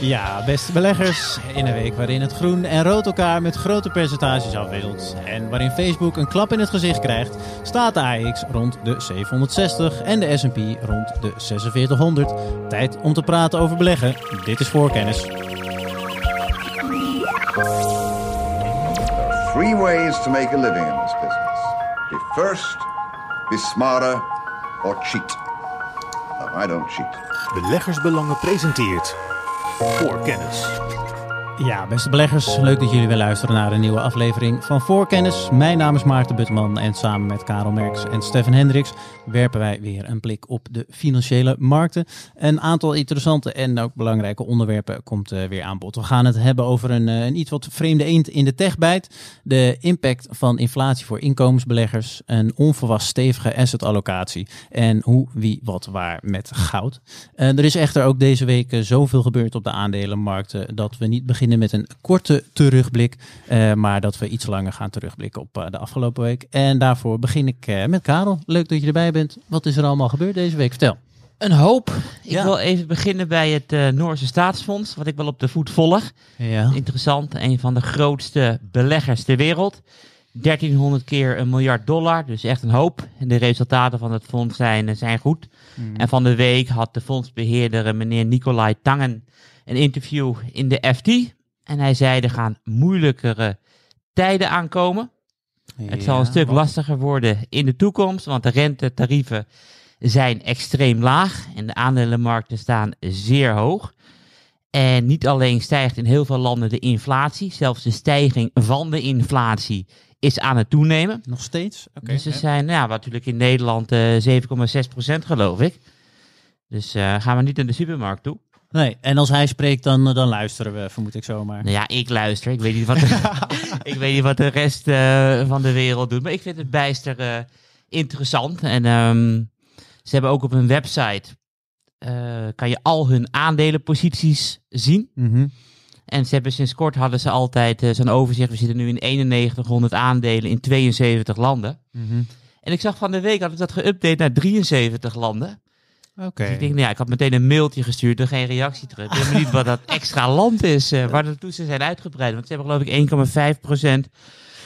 Ja, beste beleggers, in een week waarin het groen en rood elkaar met grote percentages afwisselt en waarin Facebook een klap in het gezicht krijgt, staat de AX rond de 760 en de S&P rond de 4600. Tijd om te praten over beleggen. Dit is voorkennis. Three ways to make a living in this business. Be first, be smarter, or cheat. No, I don't cheat. Beleggersbelangen presenteert voor kennis. Ja, beste beleggers, leuk dat jullie weer luisteren naar een nieuwe aflevering van Voorkennis. Mijn naam is Maarten Butman en samen met Karel Merks en Stefan Hendricks werpen wij weer een blik op de financiële markten. Een aantal interessante en ook belangrijke onderwerpen komt uh, weer aan bod. We gaan het hebben over een, uh, een iets wat vreemde eend in de techbijt. De impact van inflatie voor inkomensbeleggers, een onverwacht stevige assetallocatie en hoe, wie, wat, waar met goud. Uh, er is echter ook deze week zoveel gebeurd op de aandelenmarkten dat we niet beginnen met een korte terugblik, uh, maar dat we iets langer gaan terugblikken op uh, de afgelopen week. En daarvoor begin ik uh, met Karel. Leuk dat je erbij bent. Wat is er allemaal gebeurd deze week? Vertel. Een hoop. Ik ja. wil even beginnen bij het Noorse Staatsfonds, wat ik wel op de voet volg. Ja. Interessant, een van de grootste beleggers ter wereld. 1300 keer een miljard dollar, dus echt een hoop. En de resultaten van het fonds zijn, zijn goed. Mm. En van de week had de fondsbeheerder, meneer Nicolai Tangen, een interview in de FT. En hij zei er gaan moeilijkere tijden aankomen. Ja, het zal een stuk wat? lastiger worden in de toekomst, want de rentetarieven zijn extreem laag en de aandelenmarkten staan zeer hoog. En niet alleen stijgt in heel veel landen de inflatie, zelfs de stijging van de inflatie is aan het toenemen. Nog steeds? Okay, dus ze zijn ja, natuurlijk in Nederland uh, 7,6% geloof ik. Dus uh, gaan we niet naar de supermarkt toe. Nee, en als hij spreekt, dan, dan luisteren we, vermoed ik zomaar. Nou ja, ik luister. Ik weet niet wat de, ik weet niet wat de rest uh, van de wereld doet. Maar ik vind het bijster uh, interessant. En um, ze hebben ook op hun website, uh, kan je al hun aandelenposities zien. Mm -hmm. En ze hebben sinds kort hadden ze altijd zo'n overzicht. We zitten nu in 9100 aandelen in 72 landen. Mm -hmm. En ik zag van de week, had ik dat geüpdate naar 73 landen. Oké. Okay. Dus ik denk, nou ja, ik had meteen een mailtje gestuurd, er geen reactie terug. Ik weet niet wat dat extra land is, uh, waar de toetsen zijn uitgebreid. Want ze hebben geloof ik 1,5%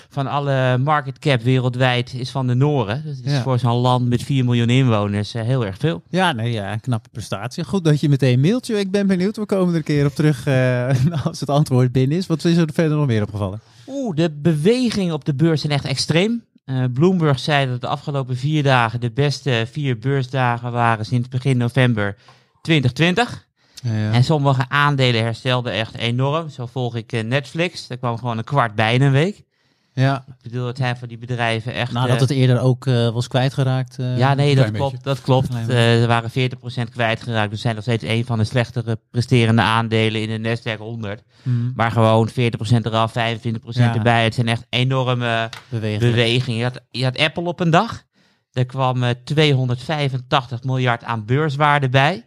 van alle market cap wereldwijd is van de Noren. Dat is ja. voor zo'n land met 4 miljoen inwoners uh, heel erg veel. Ja, nee, ja, een knappe prestatie. Goed dat je meteen mailt. Ik ben benieuwd, we komen er een keer op terug uh, als het antwoord binnen is. Wat is er verder nog meer opgevallen? Oeh, de bewegingen op de beurs zijn echt extreem. Uh, Bloomberg zei dat de afgelopen vier dagen de beste vier beursdagen waren sinds begin november 2020. Ja, ja. En sommige aandelen herstelden echt enorm. Zo volg ik uh, Netflix. Daar kwam gewoon een kwart bij in een week. Ja. Ik bedoel, het zijn van die bedrijven echt... Nadat het eerder ook uh, was kwijtgeraakt. Uh, ja, nee, dat klopt. Beetje. Dat klopt. Uh, er waren 40% kwijtgeraakt. Dus zijn nog steeds een van de slechtere presterende aandelen in de Nasdaq 100. Mm. Maar gewoon 40% eraf, 25% ja. erbij. Het zijn echt enorme bewegingen. bewegingen. Je, had, je had Apple op een dag. Er kwam 285 miljard aan beurswaarde bij.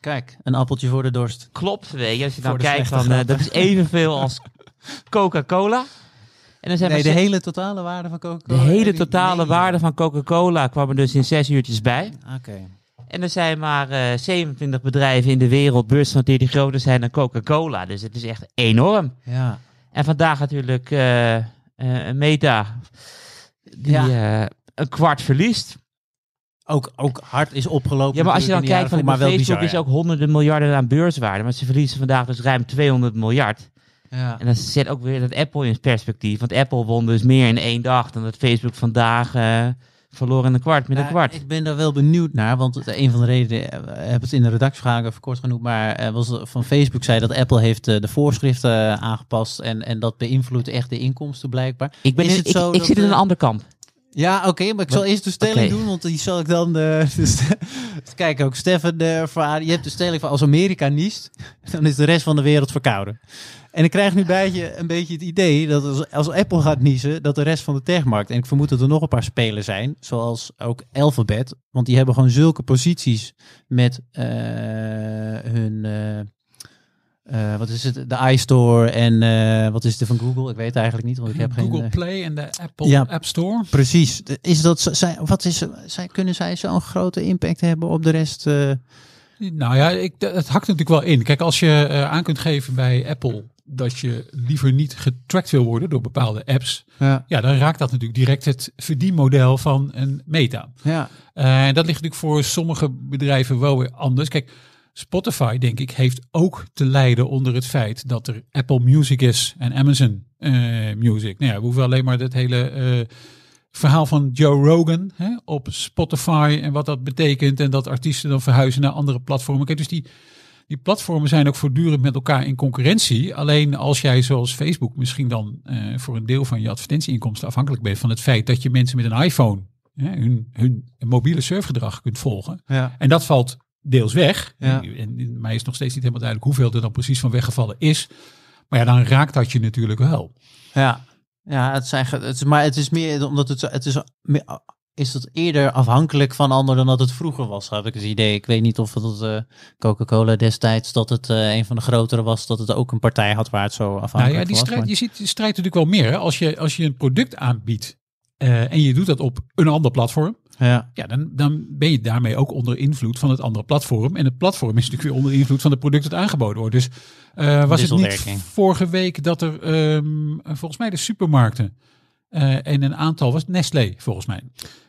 Kijk, een appeltje voor de dorst. Klopt, weet je. Als je dan kijkt, van, dat is evenveel als Coca-Cola. En dan zijn nee, de hele totale waarde van Coca-Cola? De hele totale nee. waarde van Coca-Cola kwam er dus in zes uurtjes bij. Oké. Okay. En er zijn maar uh, 27 bedrijven in de wereld beursgenoteerd die groter zijn dan Coca-Cola. Dus het is echt enorm. Ja. En vandaag natuurlijk uh, uh, Meta, die ja. een kwart verliest. Ook, ook hard is opgelopen. Ja, maar als je dan kijkt van maar Facebook bizar, is ook honderden miljarden aan beurswaarde. Maar ze verliezen vandaag dus ruim 200 miljard. Ja. En dan zet ook weer dat Apple in perspectief. Want Apple won dus meer in één dag dan dat Facebook vandaag uh, verloor in een kwart met ja, een kwart. Ik ben daar wel benieuwd naar, want een van de redenen, we hebben het in de redactievragen even kort genoemd, maar uh, was van Facebook zei dat Apple heeft de voorschriften aangepast en, en dat beïnvloedt echt de inkomsten blijkbaar. Ik, ben Is in, het ik, zo ik dat, zit in eh, een ander kamp. Ja, oké, okay, maar ik zal eerst de stelling doen, want die zal ik dan. Uh, dus, kijk ook, Stefan, uh, voor, je hebt de stelling van als Amerika niest, dan is de rest van de wereld verkouden. En ik krijg nu een beetje, een beetje het idee dat als, als Apple gaat niezen, dat de rest van de techmarkt, en ik vermoed dat er nog een paar spelers zijn, zoals ook Alphabet, want die hebben gewoon zulke posities met uh, hun. Uh, wat is het? De iStore en uh, wat is het van Google? Ik weet het eigenlijk niet, want ik heb Google geen. uh, Play en de Apple ja. App Store. Precies. Is dat, zij, wat is, zij, kunnen zij zo'n grote impact hebben op de rest uh, Nou ja, ik, dat- het hakt natuurlijk wel in. Kijk, als je eh, aan kunt geven bij Apple dat je liever niet getracked wil worden door bepaalde apps, Ja. ja, dan raakt dat natuurlijk direct het verdienmodel van een meta. Ja. Eh, En dat ligt natuurlijk voor sommige bedrijven wel weer anders. Kijk, Spotify, denk ik, heeft ook te lijden onder het feit dat er Apple Music is en Amazon eh, Music. Nou ja, we hoeven alleen maar het hele eh, verhaal van Joe Rogan hè, op Spotify en wat dat betekent. En dat artiesten dan verhuizen naar andere platformen. Kijk, dus die, die platformen zijn ook voortdurend met elkaar in concurrentie. Alleen als jij zoals Facebook misschien dan eh, voor een deel van je advertentieinkomsten afhankelijk bent van het feit dat je mensen met een iPhone hun, hun mobiele surfgedrag kunt volgen. Ja. En dat valt deels weg. Ja. En, en mij is nog steeds niet helemaal duidelijk hoeveel er dan precies van weggevallen is. Maar ja, dan raakt dat je natuurlijk wel. Ja, ja het eigenlijk, het is, maar het is meer omdat het, het is, meer- is het eerder afhankelijk van anderen dan dat het vroeger was, heb ik het idee. Ik weet niet of het eh, Coca-Cola destijds, dat het eh, een van de grotere was, dat het ook een partij had waar het zo afhankelijk Nou ja, die was. strijd, maar- je ziet die strijd natuurlijk wel meer. Hè? Als, je, als je een product aanbiedt eh, en je doet dat op een ander platform. Ja, Ja, dan, dan ben je daarmee ook onder invloed van het andere platform. En het platform is natuurlijk weer onder invloed van het product dat aangeboden wordt. Dus eh, was het niet vorige week dat er ehm, volgens mij de supermarkten eh, en een aantal, was Nestlé volgens mij.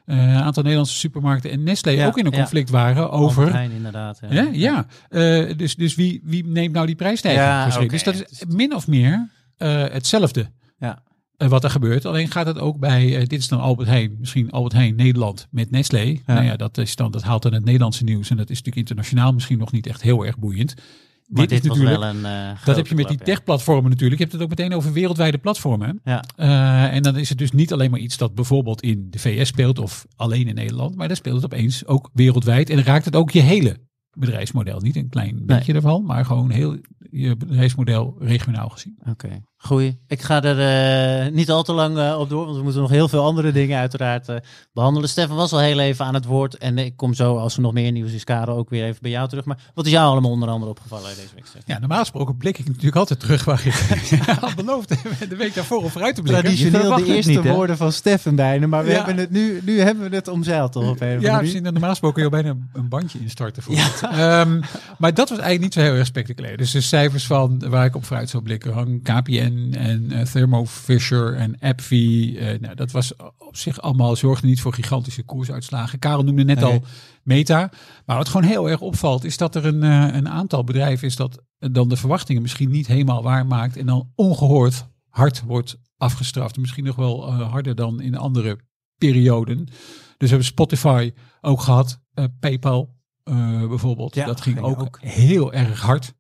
Eh, een aantal Nederlandse supermarkten en Nestlé Ja, ook in een ja. conflict waren over... Heijn inderdaad. Ja, Ja, ja. Dus, dus wie, wie neemt nou die prijsstijging? Oké. Dus dat is min of meer hetzelfde Ja. Eh, wat er gebeurt. Alleen gaat het ook bij, eh, dit is dan Albert Heijn, misschien Albert Heijn Nederland met Nestlé. Nou ja, dat, is dan, dat haalt dan het Nederlandse nieuws. En dat is natuurlijk internationaal misschien nog niet echt heel erg boeiend. Maar dit, dit, is natuurlijk, wel een. eh, dat heb je met die tech-platformen natuurlijk. Je hebt het ook meteen over wereldwijde platformen. Ja. En dan is het dus niet alleen maar iets dat bijvoorbeeld in de VS speelt of alleen in Nederland, maar dan speelt het opeens ook wereldwijd en dan raakt het ook je hele bedrijfsmodel. Niet een klein beetje ervan, maar gewoon heel je bedrijfsmodel regionaal gezien. Oké, goeie. Ik ga er eh, niet al te lang eh, op door, want we moeten nog heel veel andere dingen uiteraard eh, behandelen. Stefan was al heel even aan het woord en ik kom zo, als er nog meer nieuws is, Karel, ook weer even bij jou terug. Maar wat is jou allemaal onder andere opgevallen deze week, Stefan? Ja, normaal gesproken blik ik natuurlijk altijd terug waar ik had beloofd de week daarvoor om vooruit te blikken. Traditioneel de eerste niet, woorden van Stefan bijna, maar we Ja. hebben het nu, nu hebben we het omzeild toch op een of Ja, misschien normaal gesproken je bijna een bandje instarten voor het. Ehm, maar dat was eigenlijk niet zo heel erg spectaculair. Dus de cijfers van waar ik op vooruit zou blikken, hang KPN en eh, Thermo Fisher en AbbVie. eh, nou, dat was op zich allemaal zorgde niet voor gigantische koersuitslagen. Karel noemde net al Meta. Maar wat gewoon heel erg opvalt, is dat er een, eh, een aantal bedrijven is dat dan de verwachtingen misschien niet helemaal waar maakt en dan ongehoord hard wordt afgestraft. Misschien nog wel harder dan in andere perioden. Dus we hebben Spotify ook gehad, eh, PayPal bijvoorbeeld. Ja, dat ging ging ook, ook. heel erg hard.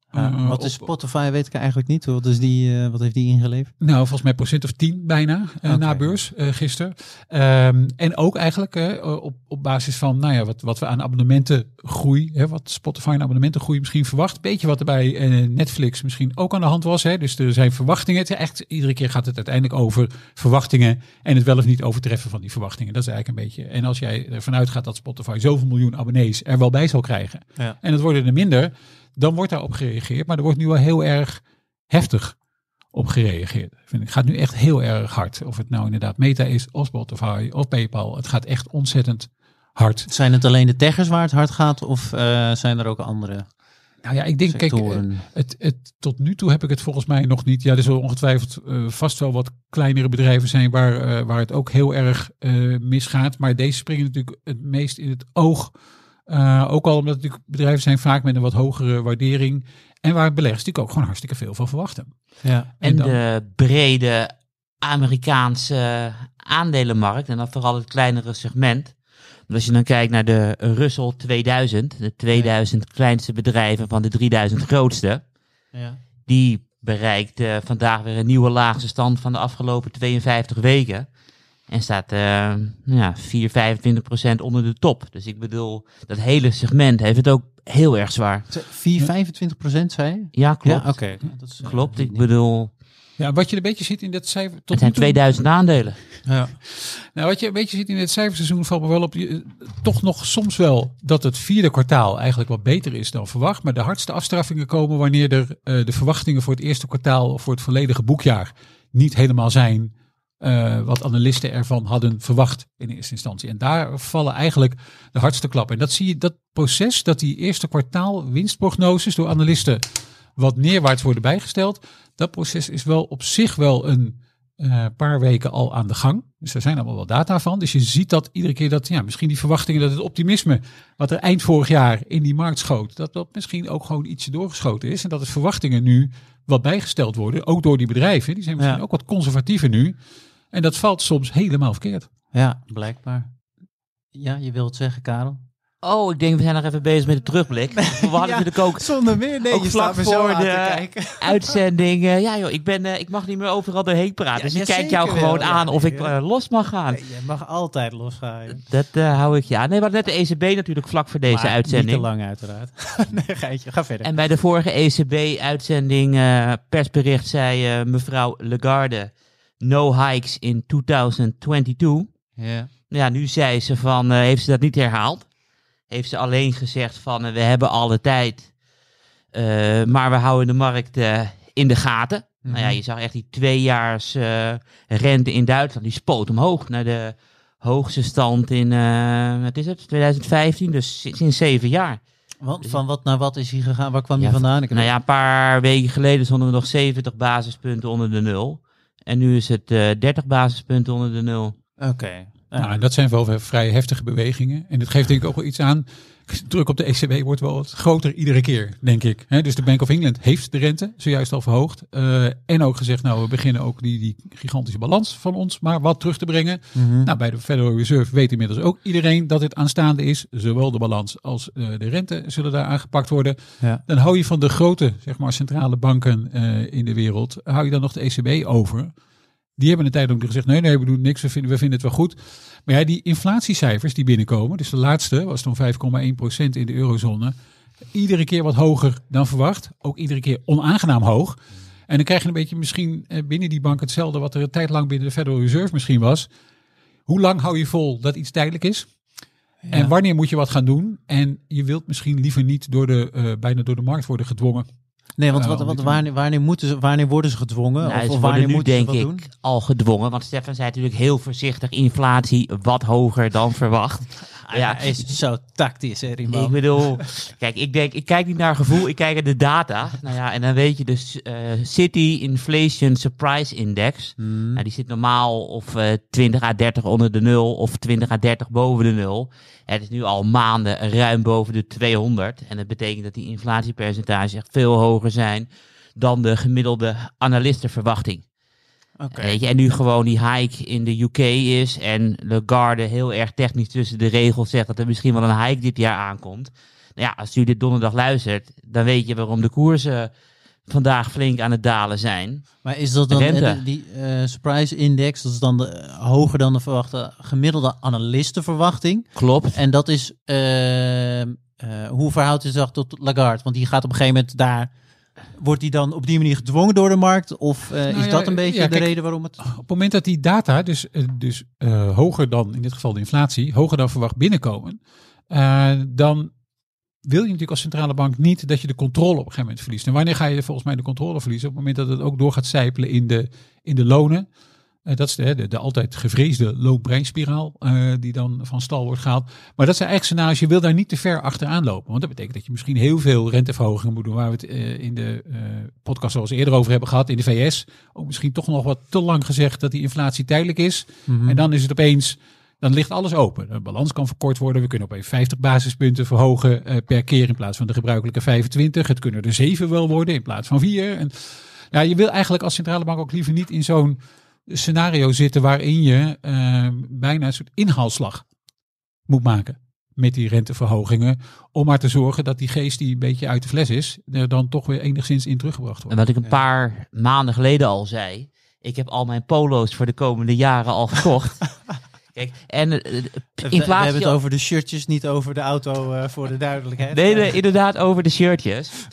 Wat is Spotify, weet ik eigenlijk niet. Wat, is die, eh, wat heeft die ingeleverd? Nou, volgens mij procent of 10 bijna eh, na beurs eh, gisteren. Ehm, en ook eigenlijk op, op basis van nou ja, wat, wat we aan abonnementengroei, hè, wat Spotify aan abonnementengroei misschien verwacht. Beetje wat er bij Netflix misschien ook aan de hand was. Hè. Dus er zijn verwachtingen. Het echt, iedere keer gaat het uiteindelijk over verwachtingen en het wel of niet overtreffen van die verwachtingen. Dat is eigenlijk een beetje. En als jij ervan uitgaat dat Spotify zoveel miljoen abonnees er wel bij zal krijgen. Ja. En het worden er minder, dan wordt daarop gereageerd. Maar er wordt nu wel heel erg heftig op gereageerd. Vind ik gaat nu echt heel erg hard. Of het nou inderdaad Meta is, of Spotify, of PayPal. Het gaat echt ontzettend hard. Zijn het alleen de techers waar het hard gaat of eh, zijn er ook andere Nou ja, ik denk, kijk, sectoren? het, het, tot nu toe heb ik het volgens mij nog niet. Ja, er zullen ongetwijfeld eh, vast wel wat kleinere bedrijven zijn waar, eh, waar het ook heel erg misgaat. Maar deze springen natuurlijk het meest in het oog. Eh, ook al omdat natuurlijk bedrijven zijn vaak met een wat hogere waardering. En waar beleggers natuurlijk ook gewoon hartstikke veel van verwachten. ja. En dan- de brede Amerikaanse aandelenmarkt, en dan vooral het kleinere segment. Want als je dan kijkt naar de Russell 2000, de 2000 kleinste bedrijven van de 3000 grootste, Ja. die bereikt vandaag weer een nieuwe laagste stand van de afgelopen 52 weken. En staat eh, nou ja, 4, 25 procent onder de top. Dus ik bedoel, dat hele segment heeft het ook heel erg zwaar. 4, 25 procent zei je? Ja, klopt. Ja, oké. Dat is, eh, Klopt. Ik bedoel, Ja, wat je een beetje ziet in dat cijfer. Tot het zijn nu toe- 2000 aandelen. Ja. Nou, wat je een beetje ziet in het cijferseizoen valt me wel op. je- eh, Toch nog soms wel dat het vierde kwartaal eigenlijk wat beter is dan verwacht. Maar de hardste afstraffingen komen wanneer er eh, de verwachtingen voor het eerste kwartaal of voor het volledige boekjaar niet helemaal zijn eh, wat analisten ervan hadden verwacht in eerste instantie. En daar vallen eigenlijk de hardste klappen. En dat zie je, dat proces, dat die eerste kwartaal winstprognoses door analisten wat neerwaarts worden bijgesteld. Dat proces is wel op zich wel een eh, paar weken al aan de gang. Dus er zijn allemaal wel data van. Dus je ziet dat iedere keer dat, ja, misschien die verwachtingen, dat het optimisme wat er eind vorig jaar in die markt schoot, dat dat misschien ook gewoon ietsje doorgeschoten is. En dat de verwachtingen nu wat bijgesteld worden, ook door die bedrijven. Die zijn misschien Ja. ook wat conservatiever nu. En dat valt soms helemaal verkeerd. Ja, blijkbaar. Ja, je wilt zeggen, Karel? Oh, ik denk we zijn nog even bezig met de terugblik. We hadden Ja. natuurlijk ook Zonder meer. Nee, Ook je vlak staat me zo voor de- te kijken. uitzending. ja joh, ik, ben, eh, ik mag niet meer overal doorheen praten. Ja, dus ja, ik kijk jou gewoon wel, ja. aan of ik Ja. eh, los mag gaan. Nee, je mag altijd losgaan. Dat eh, hou ik je aan. Nee, we hadden net de ECB natuurlijk vlak voor deze Maar uitzending. Niet te lang uiteraard. nee, geitje. Ga verder. En bij de vorige ECB-uitzending, eh, persbericht, zei eh, mevrouw Lagarde: no hikes in 2022. ja. Ja, nu zei ze van, eh, heeft ze dat niet herhaald? Heeft ze alleen gezegd van, eh, we hebben alle tijd, eh, maar we houden de markt eh, in de gaten. Nou ja, Mhm. je zag echt die tweejaars rente in Duitsland, die spoot omhoog naar de hoogste stand in, wat is het, 2015, dus si- sinds zeven jaar. Want van wat naar wat is hij gegaan? Waar kwam Ja, hij vandaan? Ik Nou ja, een paar weken geleden stonden we nog 70 basispunten onder de nul. En nu is het eh 30 basispunten onder de nul. Oké. Nou, en dat zijn wel vrij heftige bewegingen. En het geeft denk ik ook wel iets aan. Druk op de ECB wordt wel wat groter iedere keer, denk ik. Dus de Bank of England heeft de rente zojuist al verhoogd. Eh, en ook gezegd, nou, we beginnen ook die, die gigantische balans van ons maar wat terug te brengen. Mhm. Nou, bij de Federal Reserve weet inmiddels ook iedereen dat dit aanstaande is. Zowel de balans als eh, de rente zullen daar aangepakt worden. Ja. Dan hou je van de grote zeg maar, centrale banken eh, in de wereld, hou je dan nog de ECB over. Die hebben een tijd ook gezegd, nee, nee, we doen niks, we vinden, we vinden het wel goed. Maar ja, die inflatiecijfers die binnenkomen, dus de laatste was dan 5,1% in de eurozone. Iedere keer wat hoger dan verwacht. Ook iedere keer onaangenaam hoog. En dan krijg je een beetje misschien eh, binnen die bank hetzelfde wat er een tijd lang binnen de Federal Reserve misschien was. Hoe lang hou je vol dat iets tijdelijk is? En wanneer moet je wat gaan doen? En je wilt misschien liever niet door de, eh, bijna door de markt worden gedwongen. Nee, want wat, wat, wanneer, wanneer, moeten ze, wanneer worden ze gedwongen? Nou, of, ze of wanneer nu moeten denk ze wat ik doen? al gedwongen. Want Stefan zei natuurlijk heel voorzichtig, inflatie wat hoger dan verwacht. Ja, hij is zo tactisch, hè. Ik bedoel, kijk, ik denk, ik kijk niet naar gevoel, ik kijk naar de data. Nou ja, en dan weet je dus eh, City Inflation Surprise Index. Hmm. Nou, die zit normaal of eh 20 à 30 onder de nul of 20 à 30 boven de nul. Het is nu al maanden ruim boven de 200. En dat betekent dat die inflatiepercentages echt veel hoger zijn dan de gemiddelde analistenverwachting. Weet je, en nu gewoon die hike in de UK is en Lagarde heel erg technisch tussen de regels zegt dat er misschien wel een hike dit jaar aankomt. Nou ja, als u dit donderdag luistert, dan weet je waarom de koersen vandaag flink aan het dalen zijn. Maar is dat dan eh, die eh, surprise index? Dat is dan de, hoger dan de verwachte gemiddelde analistenverwachting. Klopt. En dat is eh, hoe verhoudt het zich tot Lagarde? Want die gaat op een gegeven moment daar. Wordt die dan op die manier gedwongen door de markt? Of eh, Nou is ja, dat een beetje ja, de kijk, reden waarom het. Op het moment dat die data dus, eh, dus eh, hoger dan, in dit geval de inflatie, hoger dan verwacht binnenkomen, eh, dan wil je natuurlijk als centrale bank niet dat je de controle op een gegeven moment verliest. En wanneer ga je volgens mij de controle verliezen? Op het moment dat het ook door gaat sijpelen in de, in de lonen. Eh, dat is de, de, de altijd gevreesde loonprijsspiraal eh, die dan van stal wordt gehaald. Maar dat zijn eigenlijk scenario's, je wil daar niet te ver achteraan lopen. Want dat betekent dat je misschien heel veel renteverhogingen moet doen. Waar we het eh, in de podcast zoals eerder over hebben gehad. In de VS ook misschien toch nog wat te lang gezegd dat die inflatie tijdelijk is. Mhm. En dan is het opeens, dan ligt alles open. De balans kan verkort worden. We kunnen opeens 50 basispunten verhogen per keer in plaats van de gebruikelijke 25. Het kunnen er 7 wel worden in plaats van 4. En, ja, je wil eigenlijk als centrale bank ook liever niet in zo'n scenario zitten waarin je eh, bijna een soort inhaalslag moet maken met die renteverhogingen. Om maar te zorgen dat die geest die een beetje uit de fles is, er dan toch weer enigszins in teruggebracht En wordt. wat ik een paar maanden geleden al zei, ik heb al mijn polo's voor de komende jaren al gekocht. Kijk, en eh, We, we inflatie... hebben het over de shirtjes, niet over de auto eh, voor de duidelijkheid. Nee, nee, inderdaad over de shirtjes.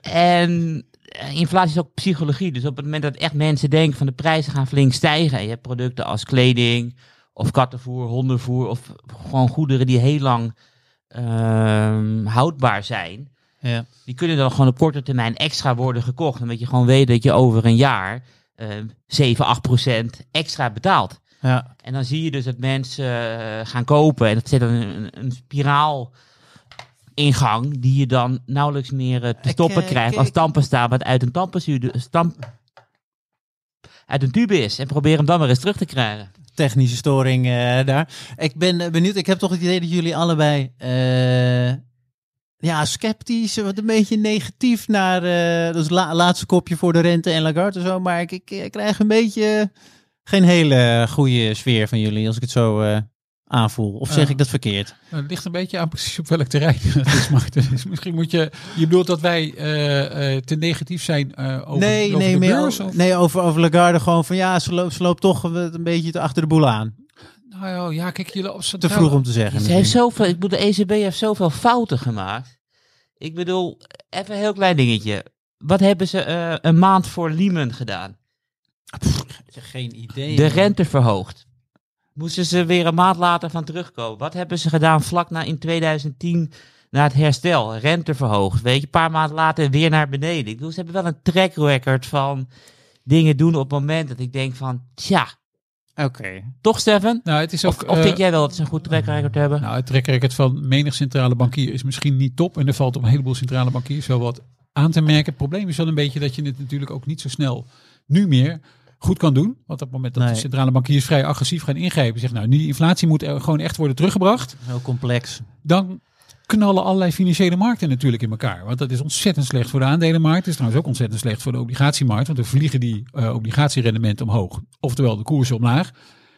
En inflatie is ook psychologie. Dus op het moment dat echt mensen denken van de prijzen gaan flink stijgen. En je hebt producten als kleding of kattenvoer, hondenvoer of gewoon goederen die heel lang ehm, houdbaar zijn. Ja. Die kunnen dan gewoon op korte termijn extra worden gekocht. Omdat je gewoon weet dat je over een jaar ehm 7, 8 procent extra betaalt. Ja. En dan zie je dus dat mensen eh, gaan kopen. En dat zet dan een, een spiraal ingang die je dan nauwelijks meer eh, te stoppen eh, krijgt als tandpasta wat uit een tandpasta stamp uit een tube is. En probeer hem dan maar eens terug te krijgen. technische storing eh, daar. Ik ben benieuwd. Ik heb toch het idee dat jullie allebei ja, sceptisch, wat een beetje negatief naar dat is la- laatste kopje voor de rente en Lagarde en zo. Maar ik, ik, ik krijg een beetje geen hele goede sfeer van jullie als ik het zo aanvoel. Of zeg ik dat verkeerd? Nou, het ligt een beetje aan precies op welk terrein het is. Maar dus misschien moet je... Je bedoelt dat wij eh, eh, te negatief zijn eh, over, nee, over nee, de meer beurs? of- nee, over, over Lagarde gewoon van ja, ze loopt, ze loopt toch een beetje te achter de boel aan. Nou ja, kijk, jullie op Te vroeg om te zeggen. Ze heeft zoveel, ik bedoel, de ECB heeft zoveel fouten gemaakt. Ik bedoel, even een heel klein dingetje. Wat hebben ze eh, een maand voor Lehman gedaan? Geen idee. De rente verhoogd. Moesten ze weer een maand later van terugkomen. Wat hebben ze gedaan vlak na in 2010 na het herstel? Rente verhoogd. Weet je, een paar maanden later weer naar beneden. Ik bedoel, ze hebben wel een track record van dingen doen op het moment dat ik denk van, tja, Oké. toch Stefan? Nou, het is ook... Of, of eh, vind jij wel dat ze een goed track record hebben? Nou, het trekrecord van menig centrale bankier is misschien niet top. En er valt op een heleboel centrale bankiers wel wat aan te merken. Het probleem is wel een beetje dat je het natuurlijk ook niet zo snel nu meer goed kan doen. Want op het moment dat Nee. de centrale bankiers vrij agressief gaan ingrijpen. Zeggen nou, nu die inflatie moet er gewoon echt worden teruggebracht. Heel complex. Dan knallen allerlei financiële markten natuurlijk in elkaar. Want dat is ontzettend slecht voor de aandelenmarkt. Het is trouwens ook ontzettend slecht voor de obligatiemarkt. Want dan vliegen die eh, obligatierendementen omhoog. Oftewel de koersen omlaag.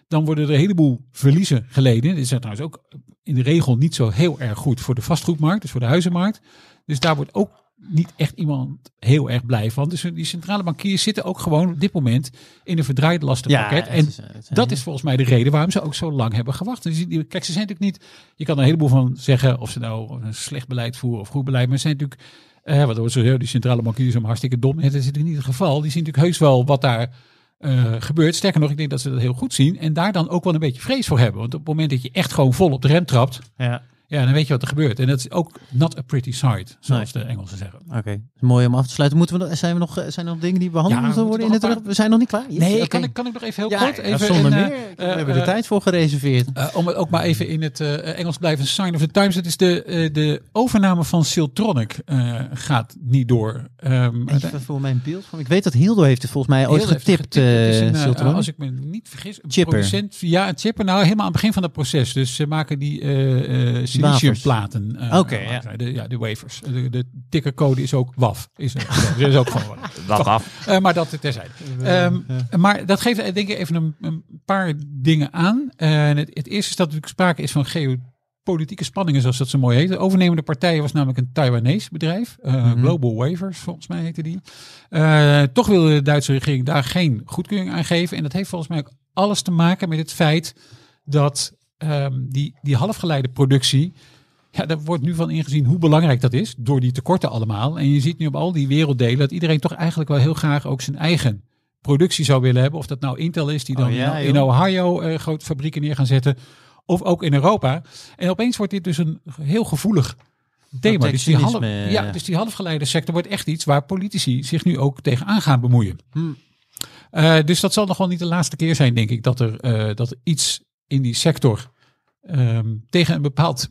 Dan worden er een heleboel verliezen geleden. Dit is trouwens ook in de regel niet zo heel erg goed voor de vastgoedmarkt. Dus voor de huizenmarkt. Dus daar wordt ook niet echt iemand heel erg blij van. Dus die centrale bankiers zitten ook gewoon op dit moment in een verdraaid lastenpakket. en is, het is- dat is volgens mij de reden waarom ze ook zo lang hebben gewacht. Dus die- kijk, ze zijn natuurlijk niet. Je kan er een heleboel van zeggen of ze nou een slecht beleid voeren of goed beleid. Maar ze zijn natuurlijk. Eh, wat wordt zo heel die centrale bankiers zijn hartstikke dom. Het is natuurlijk niet het geval. Die zien natuurlijk heus wel wat daar eh, gebeurt. Sterker nog, ik denk dat ze dat heel goed zien. En daar dan ook wel een beetje vrees voor hebben. Want op het moment dat je echt gewoon vol op de rem trapt. Ja. Ja, dan weet je wat er gebeurt. En dat is ook not a pretty sight, zoals Nee. de Engelsen zeggen. Oké, mooi om af te sluiten. Moeten we nog, zijn, we nog, eh, zijn er nog dingen die behandeld Ja, moeten worden in het terug? We zijn nog niet klaar? Yes, Nee, kan, ik, kan ik nog even heel ja, kort? Even zonder een, eh, meer. we eh, hebben er eh, tijd voor gereserveerd. Uh, om het ook maar even in het Engels blijven. Sign of the Times. Het is de, de overname van Siltronic gaat niet door. Um, Even voor mijn beeld van. Ik weet dat Hildo heeft het volgens mij ooit getipt. Eh een, als ik me niet vergis, een Chipper. producent. Ja, een chipper. Nou, helemaal aan het begin van het proces. Dus ze maken die siliciumplaten. Uh, Oké, ja. De, ja, de wafers. De, de tickercode is ook WAF. Is, er is ook gewoon Wat af. Uh, maar dat terzijde. Um, maar dat geeft denk ik even een, een paar dingen aan. Uh, het, het, eerste is dat er sprake is van geopolitieke spanningen, zoals dat zo mooi heet. De overnemende partij was namelijk een Taiwanese bedrijf. Uh, mm -hmm. Global Wafers, volgens mij heette die. Uh, toch wilde de Duitse regering daar geen goedkeuring aan geven. En dat heeft volgens mij ook alles te maken met het feit dat um, die, die halfgeleiderproductie... Ja, daar wordt nu van ingezien hoe belangrijk dat is, door die tekorten allemaal. En je ziet nu op al die werelddelen dat iedereen toch eigenlijk wel heel graag ook zijn eigen productie zou willen hebben. Of dat nou Intel is, die dan oh, ja, in, Ohio uh, grote fabrieken neer gaan zetten. Of ook in Europa. En opeens wordt dit dus een heel gevoelig thema. Dus die, half, ja, dus die halfgeleidersector wordt echt iets waar politici zich nu ook tegenaan gaan bemoeien. Hmm. Uh, dus dat zal nog wel niet de laatste keer zijn, denk ik, dat er, uh, dat er iets in die sector um, tegen een bepaald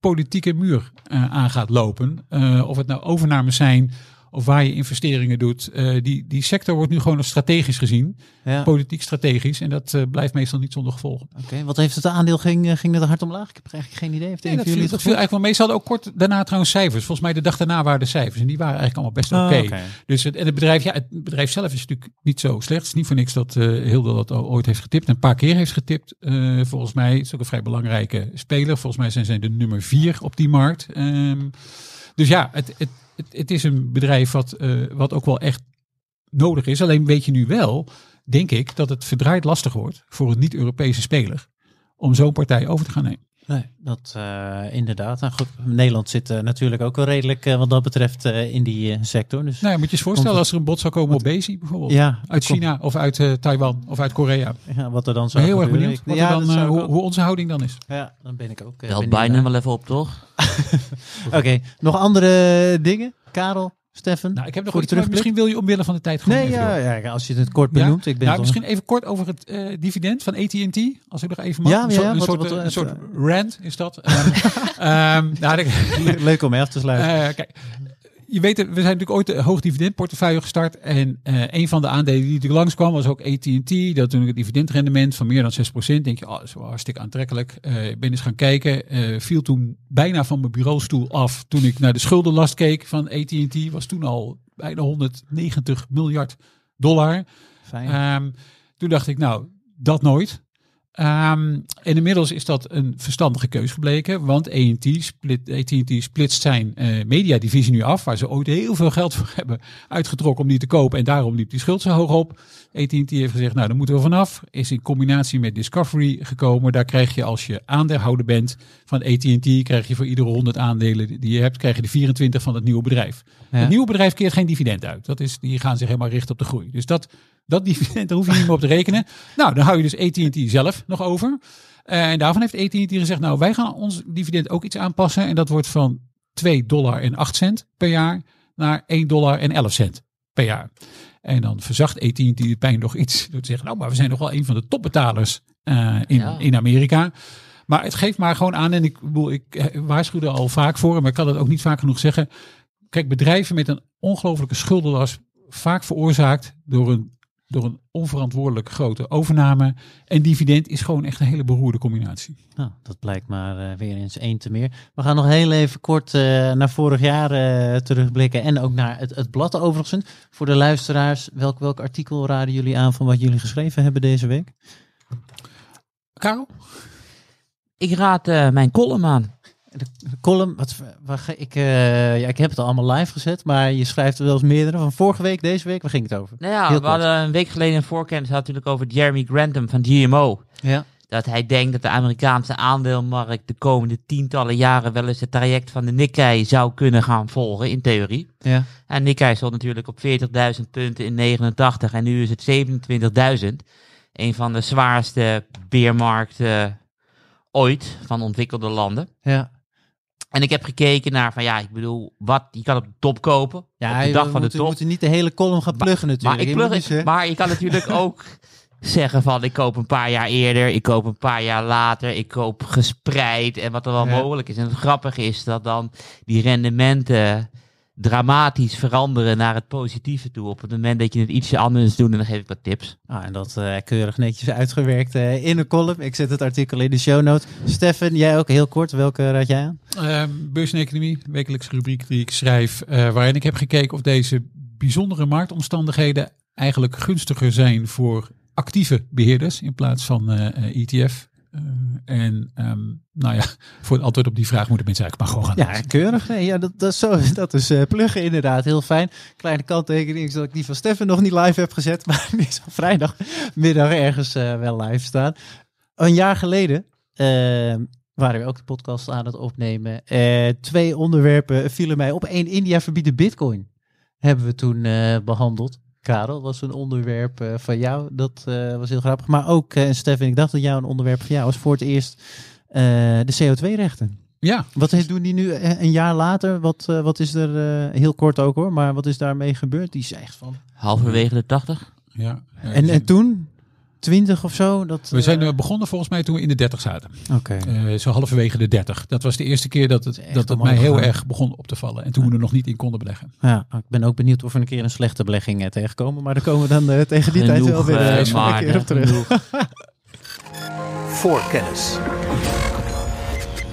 politieke muur uh, aan gaat lopen. Uh, of het nou overnames zijn of waar je investeringen doet. Uh, die, die sector wordt nu gewoon als strategisch gezien. Ja. Politiek strategisch. En dat blijft meestal niet zonder gevolgen. Oké, okay, wat heeft het aandeel? Ging, ging het hard omlaag? Ik heb eigenlijk geen idee. Heeft nee, dat viel, dat viel eigenlijk wel mee. Ze hadden ook kort daarna trouwens cijfers. Volgens mij de dag daarna waren de cijfers. En die waren eigenlijk allemaal best oké. Okay. Oh, okay. Dus het, en het bedrijf, ja, het bedrijf zelf is natuurlijk niet zo slecht. Het is niet voor niks dat uh, Hilde dat ooit heeft getipt. Een paar keer heeft getipt. Volgens mij is het ook een vrij belangrijke speler. Volgens mij zijn zij de nummer vier op die markt. Um, dus ja, het, het, het, het, is een bedrijf wat, uh, wat ook wel echt nodig is. Alleen weet je nu wel, denk ik, dat het verdraaid lastig wordt voor een niet-Europese speler om zo'n partij over te gaan nemen. Nee, dat uh, inderdaad. Nou, goed, Nederland zit uh, natuurlijk ook wel redelijk uh, wat dat betreft in die sector. Dus nou, moet je eens voorstellen als er een bod zou komen op Bezi bijvoorbeeld. Ja, uit China of uit Taiwan of uit Korea. Ja, wat er dan zou heel erg benieuwd ja, dan, hoe, hoe, onze houding dan is. Ja, dan ben ik ook. Bel Biden wel even op, toch? Oké, okay. nog andere dingen? Karel? Steffen? Nou, ik heb nog iets, terugblik? misschien wil je omwille van de tijd gewoon Nee, ja, ja, als je het kort Ja? benoemt. Ik ben nou, misschien even kort over het eh, dividend van AT&T, als ik nog even mag. Ja, een ja, soort, ja, een wat- soort, wat- eh, een wat- soort rant is dat. Ehm, ehm, nou, Leuk om even te sluiten. Eh, kijk, je weet, we zijn natuurlijk ooit een hoog dividendportefeuille gestart. En eh, een van de aandelen die natuurlijk langskwam was ook AT&T. Dat toen het dividendrendement van meer dan 6%. Denk je, oh, dat is wel hartstikke aantrekkelijk. Eh, ik ben eens gaan kijken. eh, viel toen bijna van mijn bureaustoel af. Toen ik naar de schuldenlast keek van AT&T. Was toen al bijna 190 miljard dollar. Fijn. Ehm, toen dacht ik, nou, dat nooit. Ehm, en inmiddels is dat een verstandige keus gebleken, want AT&T split, splitst zijn eh mediadivisie nu af, waar ze ooit heel veel geld voor hebben uitgetrokken om die te kopen en daarom liep die schuld zo hoog op. AT&T heeft gezegd, nou, daar moeten we vanaf. Is in combinatie met Discovery gekomen. Daar krijg je als je aandeelhouder bent van AT&T, krijg je voor iedere 100 aandelen die je hebt, krijg je de 24 van het nieuwe bedrijf. Ja. Het nieuwe bedrijf keert geen dividend uit. Dat is, die gaan zich helemaal richten op de groei. Dus dat, dat dividend, daar hoef je niet meer op te rekenen. Nou, dan hou je dus AT&T zelf nog over. En daarvan heeft AT&T gezegd, nou, wij gaan ons dividend ook iets aanpassen. En dat wordt van 2 dollar en 8 cent per jaar naar 1 dollar en 11 cent per jaar. En dan verzacht AT&T de pijn nog iets door te zeggen, nou, maar we zijn nog wel een van de topbetalers eh, in, Ja. in Amerika. Maar het geeft maar gewoon aan, en ik, bedoel, ik eh, waarschuwde al vaak voor, maar ik kan het ook niet vaak genoeg zeggen. Kijk, bedrijven met een ongelofelijke schuldenlast, vaak veroorzaakt door een, door een onverantwoordelijk grote overname. En dividend is gewoon echt een hele beroerde combinatie. Nou, dat blijkt maar eh, weer eens één te meer. We gaan nog heel even kort eh, naar vorig jaar eh, terugblikken. En ook naar het, het blad overigens. Voor de luisteraars, welk, welk artikel raden jullie aan van wat jullie geschreven hebben deze week? Karel? Ik raad eh, mijn column aan. De column, wat, ga ik, eh, ja, ik heb het al allemaal live gezet, maar je schrijft er wel eens meerdere. Van vorige week, deze week, waar ging het over? Nou ja, Heel we kort. hadden een week geleden een voorkennis had natuurlijk over Jeremy Grantham van GMO. Ja. Dat hij denkt dat de Amerikaanse aandeelmarkt de komende tientallen jaren wel eens het traject van de Nikkei zou kunnen gaan volgen, in theorie. Ja. En Nikkei stond natuurlijk op 40.000 punten in 89 en nu is het 27.000. Een van de zwaarste beermarkten ooit van ontwikkelde landen. Ja. En ik heb gekeken naar van ja, ik bedoel, wat, je kan op de top kopen. Ja, op de je- dag we van de top. moeten niet de hele column gaan pluggen Maar, natuurlijk. ik Je moet plug, zeggen- maar je kan natuurlijk ook zeggen van ik koop een paar jaar eerder, ik koop een paar jaar later, ik koop gespreid en wat er wel Ja. mogelijk is. En het grappige is dat dan die rendementen dramatisch veranderen naar het positieve toe. Op het moment dat je het ietsje anders doet en dan geef ik wat tips. Ah, en dat eh, keurig netjes uitgewerkt eh, in een column. Ik zet het artikel in de show notes. Steffen, jij ook heel kort. Welke raad jij aan? Ehm Beurs en Economie, wekelijkse rubriek die ik schrijf, eh, waarin ik heb gekeken of deze bijzondere marktomstandigheden eigenlijk gunstiger zijn voor actieve beheerders in plaats van ETF. Eh, en ehm, nou ja, voor het antwoord op die vraag moeten mensen eigenlijk maar gewoon gaan Ja, keurig. Nee, ja, dat, dat is, zo, dat is eh, pluggen inderdaad. Heel fijn. Kleine kanttekening is dat ik die van Steffen nog niet live heb gezet. Maar die zal vrijdagmiddag ergens eh, wel live staan. Een jaar geleden eh, waren we ook de podcast aan het opnemen. Eh, twee onderwerpen vielen mij op. Eén, India verbiedt bitcoin. Hebben we toen eh, behandeld. Karel, was een onderwerp eh, van jou. Dat eh, was heel grappig. Maar ook, eh, en Steffen, ik dacht dat jou een onderwerp van jou was voor het eerst eh, de CO2-rechten. Ja, Wat heeft- doen die nu een jaar later? Wat, eh, wat is er, eh, heel kort ook hoor, maar wat is daarmee gebeurd? Die is echt van. Halverwege de 80. ja. En, en toen? 20 of zo? Dat, we zijn eh, begonnen volgens mij toen we in de 30 zaten. Oké. Eh, zo halverwege de 30. Dat was de eerste keer dat het, dat het mij heel erg begon op te vallen. En toen we er nog niet in konden beleggen. Ja, ik ben ook benieuwd of we een keer een slechte belegging eh, tegenkomen. Maar daar komen we dan tegen die tijd wel weer een keer op terug. genoeg. Voorkennis.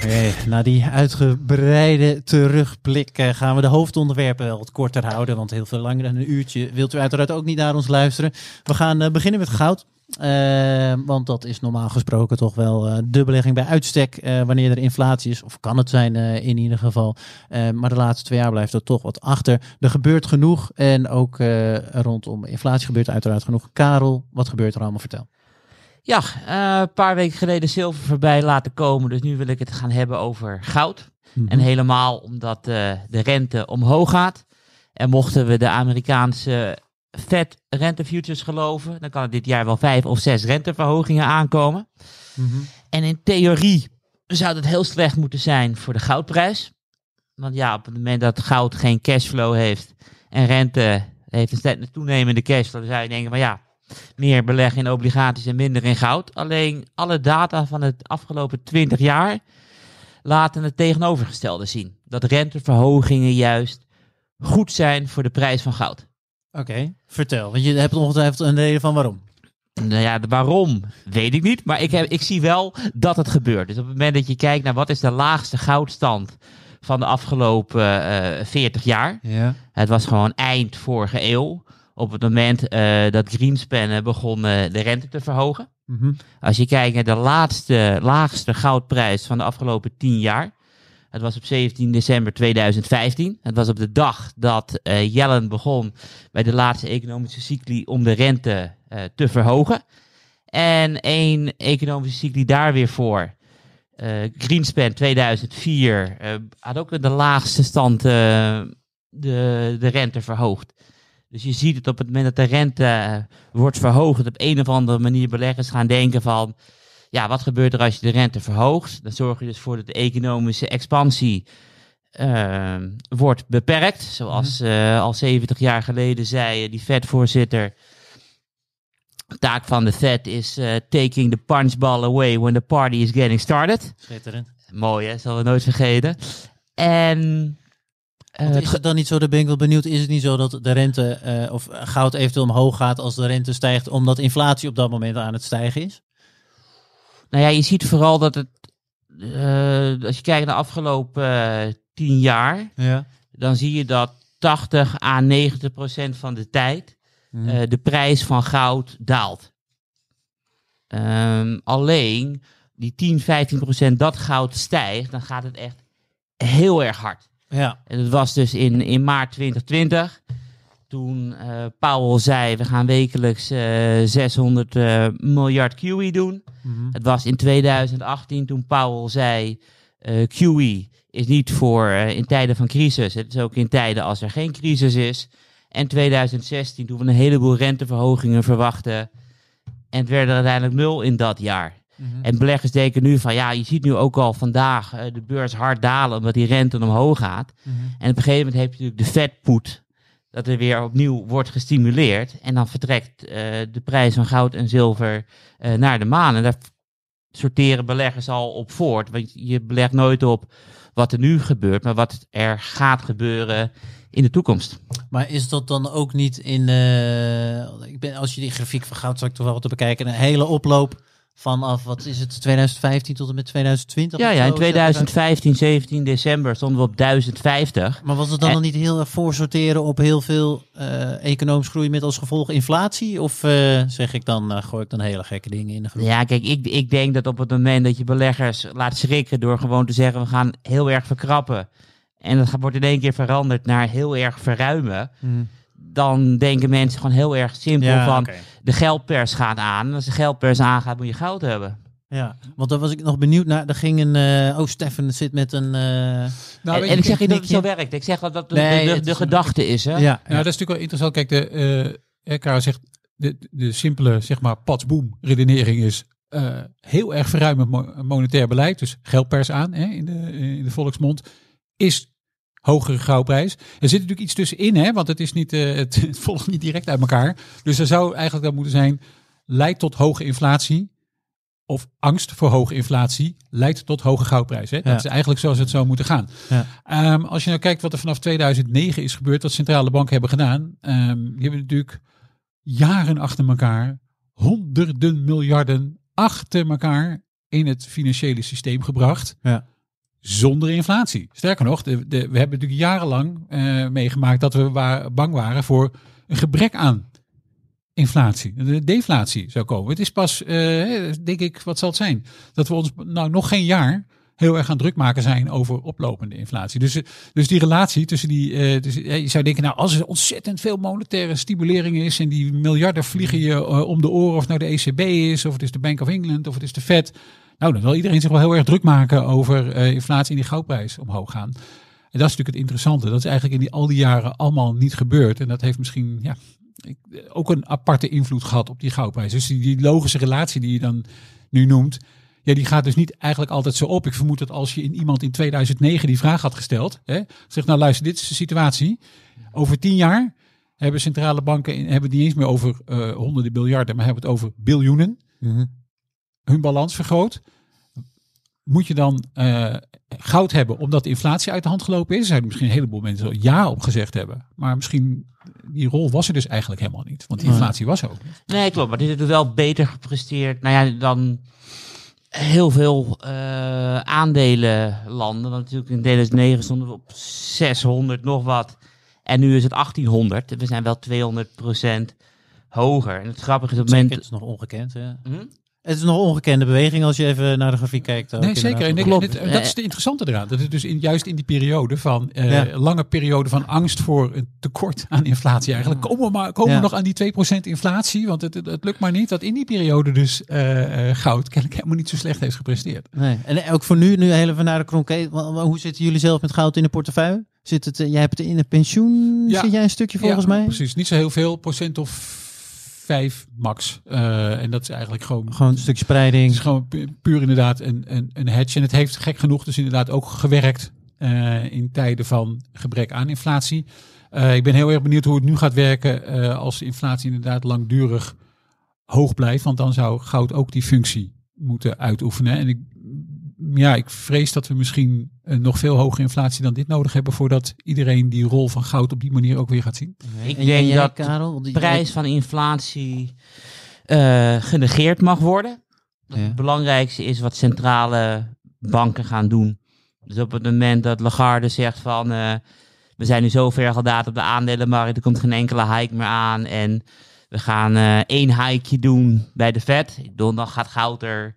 Oké, na die uitgebreide terugblik gaan we de hoofdonderwerpen wel wat korter houden. Want heel veel langer dan een uurtje wilt u uiteraard ook niet naar ons luisteren. We gaan eh, beginnen met goud. Eh, want dat is normaal gesproken toch wel eh, de belegging bij uitstek eh, wanneer er inflatie is. Of kan het zijn in ieder geval. Maar de laatste twee jaar blijft er toch wat achter. Er gebeurt genoeg. En ook rondom inflatie gebeurt uiteraard genoeg. Karel, wat gebeurt er allemaal? Vertel. Ja, een paar weken geleden zilver voorbij laten komen. Dus nu wil ik het gaan hebben over goud. En helemaal omdat de rente omhoog gaat. En mochten we de Amerikaanse Fed rentefutures geloven, dan kan er dit jaar wel vijf of zes renteverhogingen aankomen. Mhm. En in theorie zou dat heel slecht moeten zijn voor de goudprijs. Want ja, op het moment dat goud geen cashflow heeft en rente heeft een toenemende cashflow, dan zou je denken van ja, meer beleggen in obligaties en minder in goud. Alleen alle data van het afgelopen 20 jaar laten het tegenovergestelde zien. Dat renteverhogingen juist goed zijn voor de prijs van goud. Oké, vertel. Want je hebt ongetwijfeld een reden van waarom. Nou ja, waarom weet ik niet. Maar ik, heb, ik zie wel dat het gebeurt. Dus op het moment dat je kijkt naar wat is de laagste goudstand van de afgelopen eh 40 jaar. Ja. Het was gewoon eind vorige eeuw. Op het moment eh, dat Greenspan eh, begon eh, de rente te verhogen. Mhm. Als je kijkt naar de laatste, laagste goudprijs van de afgelopen 10 jaar. Het was op 17 december 2015. Het was op de dag dat eh Yellen begon bij de laatste economische cycli om de rente eh, te verhogen. En één economische cycli daar weer voor. eh, Greenspan 2004 eh, had ook de laagste stand de, de rente verhoogd. Dus je ziet het op het moment dat de rente wordt verhoogd, op een of andere manier beleggers gaan denken van, ja, wat gebeurt er als je de rente verhoogt? Dan zorg je dus voor dat de economische expansie eh, wordt beperkt. Zoals eh, al 70 jaar geleden zei eh, die Fed-voorzitter, taak van de Fed is eh, taking the punchball away when the party is getting started. Schitterend. Mooi hè, zullen we nooit vergeten. En... is het dan niet zo, daar ben ik wel benieuwd, is het niet zo dat de rente of goud eventueel omhoog gaat als de rente stijgt, omdat inflatie op dat moment aan het stijgen is? Nou ja, je ziet vooral dat het, eh, als je kijkt naar de afgelopen eh, tien jaar, Ja. dan zie je dat 80 à 90 procent van de tijd eh, de prijs van goud daalt. Ehm, alleen die 10, 15 procent dat goud stijgt, dan gaat het echt heel erg hard. Ja. En dat was dus in, in maart 2020. Toen eh Powell zei, we gaan wekelijks eh 600 eh, miljard QE doen. Mhm. Het was in 2018 toen Powell zei, eh QE is niet voor eh, in tijden van crisis. Het is ook in tijden als er geen crisis is. En 2016 toen we een heleboel renteverhogingen verwachten. En het werd er uiteindelijk nul in dat jaar. Mhm. En beleggers denken nu van, ja, je ziet nu ook al vandaag eh, de beurs hard dalen omdat die rente omhoog gaat. Mhm. En op een gegeven moment heb je natuurlijk de vetpoet, dat er weer opnieuw wordt gestimuleerd. En dan vertrekt eh, de prijs van goud en zilver eh, naar de maan. En daar sorteren beleggers al op voort. Want je belegt nooit op wat er nu gebeurt, maar wat er gaat gebeuren in de toekomst. Maar is dat dan ook niet in, eh, ik ben, als je die grafiek van goud, zal ik toch wel te bekijken, een hele oploop vanaf, wat is het, 2015 tot en met 2020? Ja, ja, in 2015, 17 december stonden we op 1050. Maar was het dan, En- dan niet heel erg voorsorteren op heel veel eh economisch groei met als gevolg inflatie? Of eh, zeg ik dan, eh, gooi ik dan hele gekke dingen in de groep? Ja, kijk, ik, ik denk dat op het moment dat je beleggers laat schrikken door gewoon te zeggen we gaan heel erg verkrappen. En dat wordt in één keer veranderd naar heel erg verruimen. Hmm. Dan denken mensen gewoon heel erg simpel Ja, van de geldpers gaat aan. En als de geldpers aangaat moet je goud hebben. Ja, want daar was ik nog benieuwd naar. Er ging een, eh, oh Stefan zit met een, eh, Nou, en, ik zeg niet dat het zo werkt. Ik zeg dat dat de, Nee, de, de, het de is- gedachte is. Hè? ja, Nou, ja. dat is natuurlijk wel interessant. Kijk, de, eh Karel zegt, de, de simpele, zeg maar, patsboom redenering is eh, heel erg verruimend mo- monetair beleid. Dus geldpers aan, hè, in, de, in de volksmond, is hogere goudprijs. Er zit natuurlijk iets tussenin, hè, want het, is niet, eh, het, het volgt niet direct uit elkaar. Dus er zou eigenlijk dan moeten zijn, leidt tot hoge inflatie. Of angst voor hoge inflatie leidt tot hoge goudprijs. Hè? Dat Ja. is eigenlijk zoals het zou moeten gaan. Ja. Ehm, als je nou kijkt wat er vanaf 2009 is gebeurd, wat centrale banken hebben gedaan. ehm, die hebben natuurlijk jaren achter elkaar honderden miljarden achter elkaar in het financiële systeem gebracht. Ja. Zonder inflatie. Sterker nog, we hebben natuurlijk jarenlang eh, meegemaakt dat we wa- bang waren voor een gebrek aan inflatie. De deflatie zou komen. Het is pas, eh, denk ik, wat zal het zijn? Dat we ons nou nog geen jaar heel erg aan druk maken zijn over oplopende inflatie. Dus, eh, dus die relatie tussen die, dus, je zou denken, nou als er ontzettend veel monetaire stimulering is en die miljarden vliegen je om de oren of nou de ECB is, of het is de Bank of England, of het is de Fed. Nou, dan wil iedereen zich wel heel erg druk maken over eh, inflatie en die goudprijs omhoog gaan. En dat is natuurlijk het interessante. Dat is eigenlijk in die, al die jaren allemaal niet gebeurd. En dat heeft misschien ja, ik- ook een aparte invloed gehad op die goudprijs. Dus die, die logische relatie die je dan nu noemt, Ja, die gaat dus niet eigenlijk altijd zo op. Ik vermoed dat als je in iemand in 2009 die vraag had gesteld, hè, zegt nou luister, dit is de situatie. Over tien jaar hebben centrale banken hebben het niet eens meer over eh, honderden miljarden, maar hebben het over biljoenen. Mhm. Hun balans vergroot. Moet je dan eh, goud hebben omdat de inflatie uit de hand gelopen is? Zouden misschien een heleboel mensen al ja op gezegd hebben. Maar misschien die rol was er dus eigenlijk helemaal niet. Want die Nee. inflatie was er ook niet. Nee, klopt. Maar dit is wel beter gepresteerd nou ja, dan heel veel eh aandelenlanden. Want natuurlijk in 2009 stonden we op 600 nog wat. En nu is het 1800. We zijn wel 200% hoger. En het grappige is op het moment... het is nog ongekend. Hè? Hm? Het is nog ongekende beweging als je even naar de grafiek kijkt. Nee, zeker. En en dit- dat is de interessante eraan. Dat het dus in, juist in die periode van, eh, Ja. lange periode van angst voor een tekort aan inflatie eigenlijk. Komen we, maar, komen Ja. we nog aan die 2% inflatie? Want het, het, het lukt maar niet. Dat in die periode dus eh, goud kennelijk helemaal niet zo slecht heeft gepresteerd. Nee. En ook voor nu, nu heel even naar de kronke. Wa- wa- Hoe zitten jullie zelf met goud in de portefeuille? Zit het, jij hebt het in het pensioen, Ja. zit jij een stukje volgens Ja, mij? Precies, niet zo heel veel. Procent of vijf max. Eh, en dat is eigenlijk gewoon... Gewoon een stukje Het spreiding. is gewoon pu- puur inderdaad een, een, een hedge. En het heeft gek genoeg dus inderdaad ook gewerkt eh, in tijden van gebrek aan inflatie. Eh, ik ben heel erg benieuwd hoe het nu gaat werken als de inflatie inderdaad langdurig hoog blijft. Want dan zou goud ook die functie moeten uitoefenen. En ik, ja, ik vrees dat we misschien een nog veel hogere inflatie dan dit nodig hebben voordat iedereen die rol van goud op die manier ook weer gaat zien. Ik En denk jij, dat Karel, de prijs van inflatie eh, genegeerd mag worden. Ja. Het belangrijkste is wat centrale banken gaan doen. Dus op het moment dat Lagarde zegt van eh, we zijn nu zo ver gedaan op de aandelenmarkt, er komt geen enkele hike meer aan en we gaan eh, één hikeje doen bij de Fed. Dan gaat goud er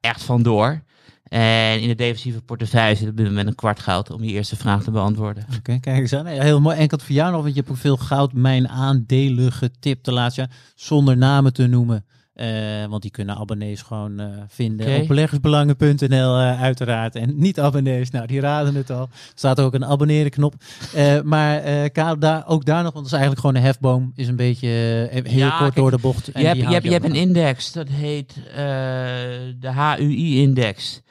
echt vandoor. En in de defensieve portefeuille zit op dit moment een kwart goud om je eerste vraag te beantwoorden. Oké, kijk eens aan. Heel mooi. Enkel voor jou nog, want je hebt ook veel goudmijn aandelen getipt de laatste jaar. Zonder namen te noemen. Eh, want die kunnen abonnees gewoon eh, vinden Oké. op beleggersbelangen.nl eh, uiteraard. En niet abonnees, nou die raden het al. Er staat ook een abonneren knop. Maar Karel, daar, ook daar nog, want dat is eigenlijk gewoon een hefboom. Is een beetje heel Ja, kort kijk, door de bocht. En Je hebt, die je hebt, je hebt een index, dat heet de HUI-index.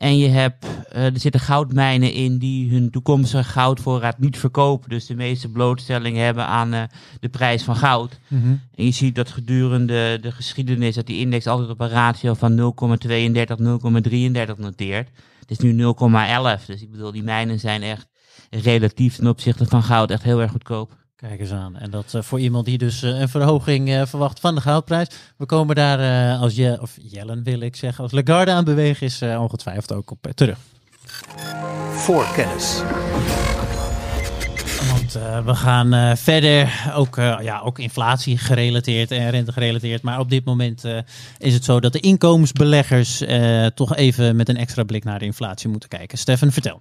En je hebt, eh, er zitten goudmijnen in die hun toekomstige goudvoorraad niet verkopen. Dus de meeste blootstelling hebben aan eh, de prijs van goud. Mhm. En je ziet dat gedurende de geschiedenis dat die index altijd op een ratio van 0,32, 0,33 noteert. Het is nu 0,11. Dus ik bedoel, die mijnen zijn echt relatief ten opzichte van goud echt heel erg goedkoop. Kijk eens aan. En dat eh, voor iemand die dus eh, een verhoging eh, verwacht van de goudprijs. We komen daar als je, of Jellen wil ik zeggen, als Lagarde aan bewegen is, ongetwijfeld ook op terug. Voorkennis. Want we gaan verder, ook, ja, ook inflatie gerelateerd en rente gerelateerd. Maar op dit moment is het zo dat de inkomensbeleggers toch even met een extra blik naar de inflatie moeten kijken. Stefan, vertel.